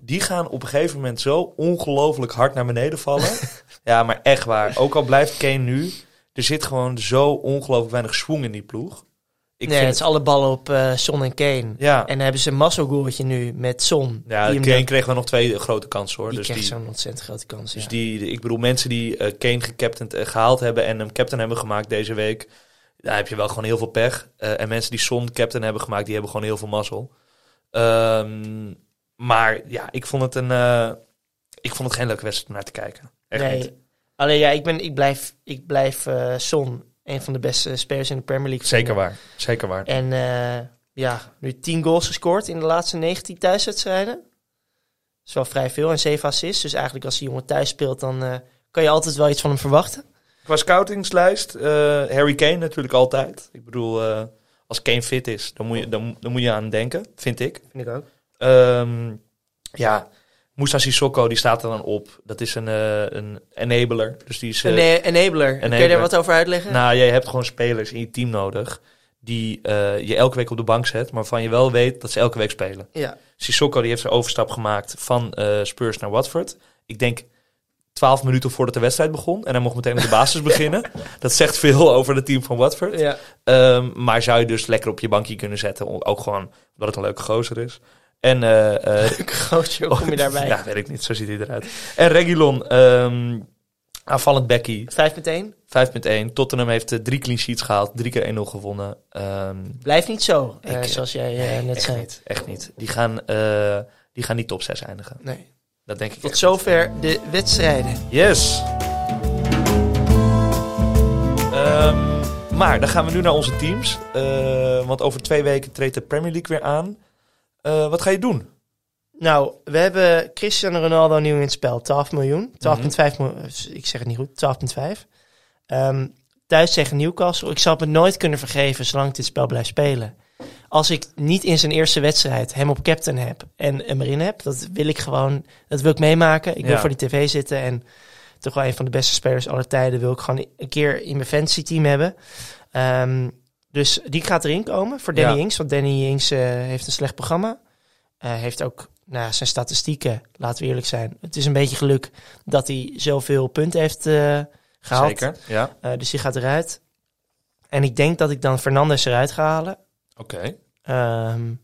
Die gaan op een gegeven moment zo ongelooflijk hard naar beneden vallen. (laughs) ja, maar echt waar. Ook al blijft Kane nu, er zit gewoon zo ongelooflijk weinig swing in die ploeg. Ik nee, vind het is alle ballen op eh, Son en Kane. Ja, En dan hebben ze een Massagoortje nu met Son. ja die Kane dan- kreeg wel nog twee grote kansen hoor. Die dus die, zo'n ontzettend grote kans. Dus ja. die, ik bedoel, mensen die eh, Kane gecaptained en gehaald hebben en hem captain hebben gemaakt deze week, daar heb je wel gewoon heel veel pech. Eh, en mensen die Son captain hebben gemaakt, die hebben gewoon heel veel mazzel. Ehm, maar ja, ik vond het een, eh, ik vond het geen leuke wedstrijd om naar te kijken. Echt nee. niet. Alleen ja, ik, ben, ik blijf, ik blijf eh, Son een van de beste spelers in de Premier League. Zeker vinden. waar, zeker waar. En eh, ja, nu 10 goals gescoord in de laatste 19 thuiswedstrijden. Dat is wel vrij veel en 7 assists. Dus eigenlijk als die jongen thuis speelt, dan eh, kan je altijd wel iets van hem verwachten. Qua scoutingslijst, eh, Harry Kane natuurlijk altijd. Ik bedoel, eh, als Kane fit is, dan moet, je, dan, dan moet je aan denken, vind ik. Vind ik ook. Ehm, ja, Moussa Sissoko, die staat er dan op. Dat is een, eh, een enabler. Dus die is... eh, Een eh, enabler. Kun je enabler. daar wat over uitleggen? nou, jij hebt gewoon spelers in je team nodig... die eh, je elke week op de bank zet... maar waarvan je wel weet dat ze elke week spelen. ja. Sissoko die heeft zijn overstap gemaakt van eh, Spurs naar Watford. Ik denk 12 minuten voordat de wedstrijd begon. En hij mocht meteen op de basis (laughs) beginnen. Dat zegt veel over het team van Watford. ja. Ehm, maar zou je dus lekker op je bankje kunnen zetten. Ook gewoon omdat het een leuke gozer is. En eh, eh, (laughs) Grootje, hoe (laughs) kom je daarbij? ja, weet ik niet. Zo ziet hij eruit. En Regulon, ehm aanvallend Becky, 5 meteen? 5.1. Tottenham heeft eh, drie clean sheets gehaald. Drie keer 1-0 gewonnen. Ehm, Blijft niet zo, Ik, zoals jij nee, net echt zei. niet. Echt niet. Die gaan, eh, die gaan niet top 6 eindigen. Nee. Dat denk ik Tot zover de wedstrijden. Yes. Ehm, maar dan gaan we nu naar onze teams. Eh, want over twee weken treedt de Premier League weer aan. Eh, wat ga je doen? Nou, we hebben Cristiano Ronaldo nieuw in het spel. 12 miljoen. 12,5 miljoen. Ik zeg het niet goed. 12,5. Ehm, thuis tegen Newcastle. Ik zal het nooit kunnen vergeven zolang ik dit spel blijf spelen. Als ik niet in zijn eerste wedstrijd hem op captain heb en hem erin heb, dat wil ik gewoon, dat wil ik meemaken. Ik wil Ja. voor die tv zitten en toch wel een van de beste spelers aller tijden wil ik gewoon een keer in mijn fantasy team hebben. Ehm, dus die gaat erin komen voor Danny Ja. Ings, want Danny Ings eh, heeft een slecht programma. Eh, heeft ook nou, zijn statistieken, laten we eerlijk zijn. Het is een beetje geluk dat hij zoveel punten heeft eh, gehaald. Zeker. Ja. Dus die gaat eruit. En ik denk dat ik dan Fernandes eruit ga halen. Oké. Ehm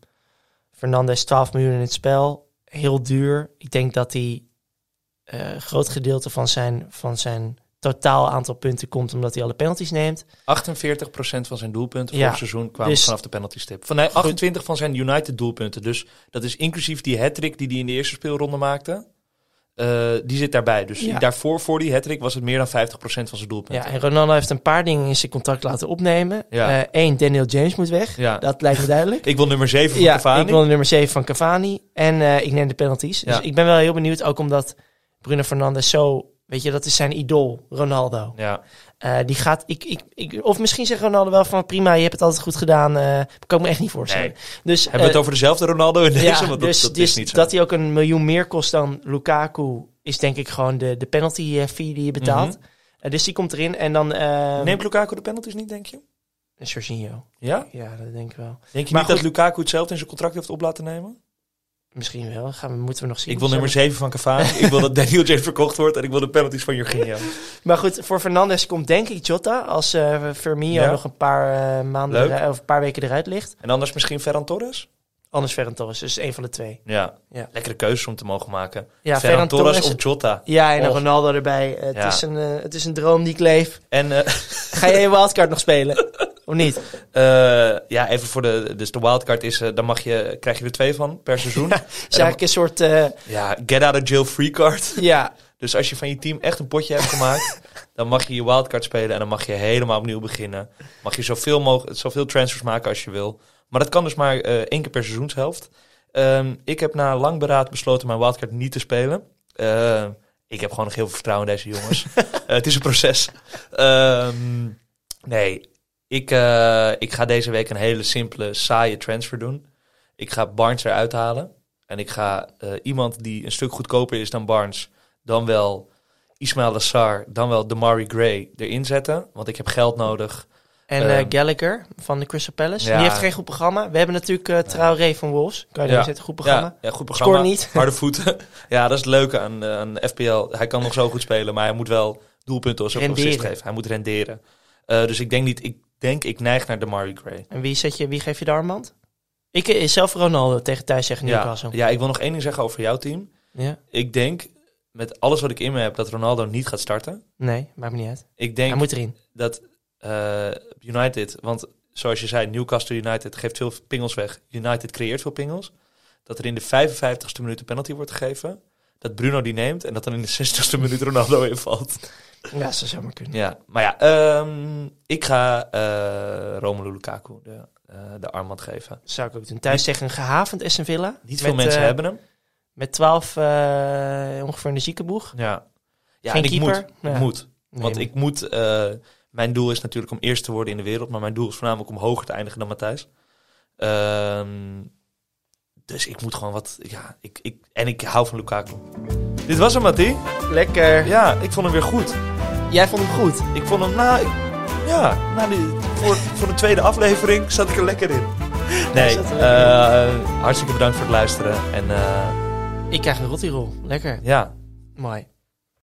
Fernandes 12 miljoen in het spel. Heel duur. Ik denk dat hij een groot gedeelte van zijn, van zijn totaal aantal punten komt omdat hij alle penalties neemt. 48% van zijn doelpunten Ja, vorig seizoen kwamen dus- vanaf de penaltystip. Van, nee, 28 van zijn United doelpunten. Dus dat is inclusief die hat-trick die hij in de eerste speelronde maakte. Eh, die zit daarbij. Dus Ja. daarvoor, voor die hat-trick, was het meer dan 50% van zijn Ja, doelpunten. en Ronaldo heeft een paar dingen in zijn contract laten opnemen. Ja. Eén, Daniel James moet weg. Ja. Dat lijkt me duidelijk. (laughs) Ik wil nummer 7 van ja, Cavani. ik wil nummer 7 van Cavani. En eh, ik neem de penalties. Ja. Dus ik ben wel heel benieuwd, ook omdat Bruno Fernandes zo... Weet je, dat is zijn idool, Ronaldo. Ja. Eh, die gaat, ik, ik, ik, of misschien zegt Ronaldo wel van prima, je hebt het altijd goed gedaan. eh kan ik me echt niet voorstellen. Nee. Dus, Hebben we het eh, over dezelfde Ronaldo in deze? ja, Want dat, dus, dat dus is niet zo. dat hij ook een miljoen meer kost dan Lukaku, is denk ik gewoon de, de penalty fee die je betaalt. Mhm. Dus die komt erin en dan... eh Neemt Lukaku de penalties niet, denk je? Jorginho. Ja? Ja, dat denk ik wel. Denk je Maar niet dat. Lukaku hetzelfde in zijn contract heeft op laten nemen? Misschien wel. Gaan we, moeten we nog zien. Ik wil nummer 7 van Cavani. ik wil dat (laughs) Daniel James verkocht wordt. En ik wil de penalties van Jorginho. (laughs) Maar goed, voor Fernandes komt denk ik Jota als eh Firmino Ja. nog een paar eh, maanden eruit- of een paar weken eruit ligt. En anders misschien Ferran Torres? Anders Ferran Torres, dus één van de twee. Ja. Ja. Lekkere keuzes om te mogen maken. Ja, Ferran Torres of Jota. Ja, en Och. Ronaldo erbij. Het, Ja. is een, eh, het is een droom die ik leef. En eh, Ga jij je (laughs) wildcard nog spelen? Of niet? eh, ja, even voor de... Dus de wildcard is... eh, dan mag je, krijg je er twee van per seizoen. (laughs) Het is eigenlijk een soort... eh, ja, get out of jail free card. ja, (laughs) Dus als je van je team echt een potje hebt gemaakt... (laughs) dan mag je je wildcard spelen en dan mag je helemaal opnieuw beginnen. Mag je zoveel, mogelijk, zoveel transfers maken als je wil. Maar dat kan dus maar één keer per seizoenshelft. Ehm, ik heb na lang beraad besloten mijn wildcard niet te spelen. Ik heb gewoon nog heel veel vertrouwen in deze jongens. Het is een proces. Ehm, nee, ik, eh, ik ga deze week een hele simpele, saaie transfer doen. Ik ga Barnes eruit halen. En ik ga eh, iemand die een stuk goedkoper is dan Barnes, dan wel Ismail Lassar, dan wel Damari Gray erin zetten. Want ik heb geld nodig. en eh, Ehm. Gallagher van de Crystal Palace. Ja. Die heeft geen goed programma. We hebben natuurlijk eh Traoré van Wolves. Kan je Ja. zetten? Goed programma. Ja, ja, goed programma. Score niet. Harde voeten. (laughs) ja, dat is het leuke aan, aan FPL. Hij kan nog zo goed spelen, maar hij moet wel doelpunten Renderen. assist geven. Hij moet renderen. Dus ik denk niet, ik denk ik neig naar Damari Gray. En wie, zet je, wie geef je de armband? Ik is zelf Ronaldo tegen thuis zeggen Ja, Newcastle. ja, ik wil nog één ding zeggen over jouw team. Ja. Ik denk, met alles wat ik in me heb, dat Ronaldo niet gaat starten. Nee, maakt me niet uit. Ik denk Hij moet erin. dat eh, United, want zoals je zei, Newcastle United geeft veel pingels weg. United creëert veel pingels. Dat er in de 55ste minuut een penalty wordt gegeven. Dat Bruno die neemt en dat dan in de 60ste minuut Ronaldo (laughs) invalt. Ja, dat zou zomaar kunnen. Ja, maar ja, ehm, ik ga eh Romelu Lukaku de, eh, de armband geven. Zou ik ook doen. Thuis tegen een gehavend Aston Villa. Niet veel Met, mensen eh, hebben hem. Met 12 eh, ongeveer in de ziekenboeg. Ja, ja geen en ik keeper? moet. Ja. Ik moet. Nee, Want maar- ik moet... mijn doel is natuurlijk om eerst te worden in de wereld. Maar mijn doel is voornamelijk om hoger te eindigen dan Matthijs. Ehm, dus ik moet gewoon wat... Ja, ik, ik, en ik hou van Lukaku. Dit was hem, Mattie. Lekker. Ja, ik vond hem weer goed. Jij vond hem goed. Ik vond hem... Nou, ik- ja, nou, die, voor, voor de tweede aflevering zat ik er lekker in. Nee, zat er lekker eh, hartstikke bedankt voor het luisteren. En eh, Ik krijg een rottirol. Lekker. ja, Mooi.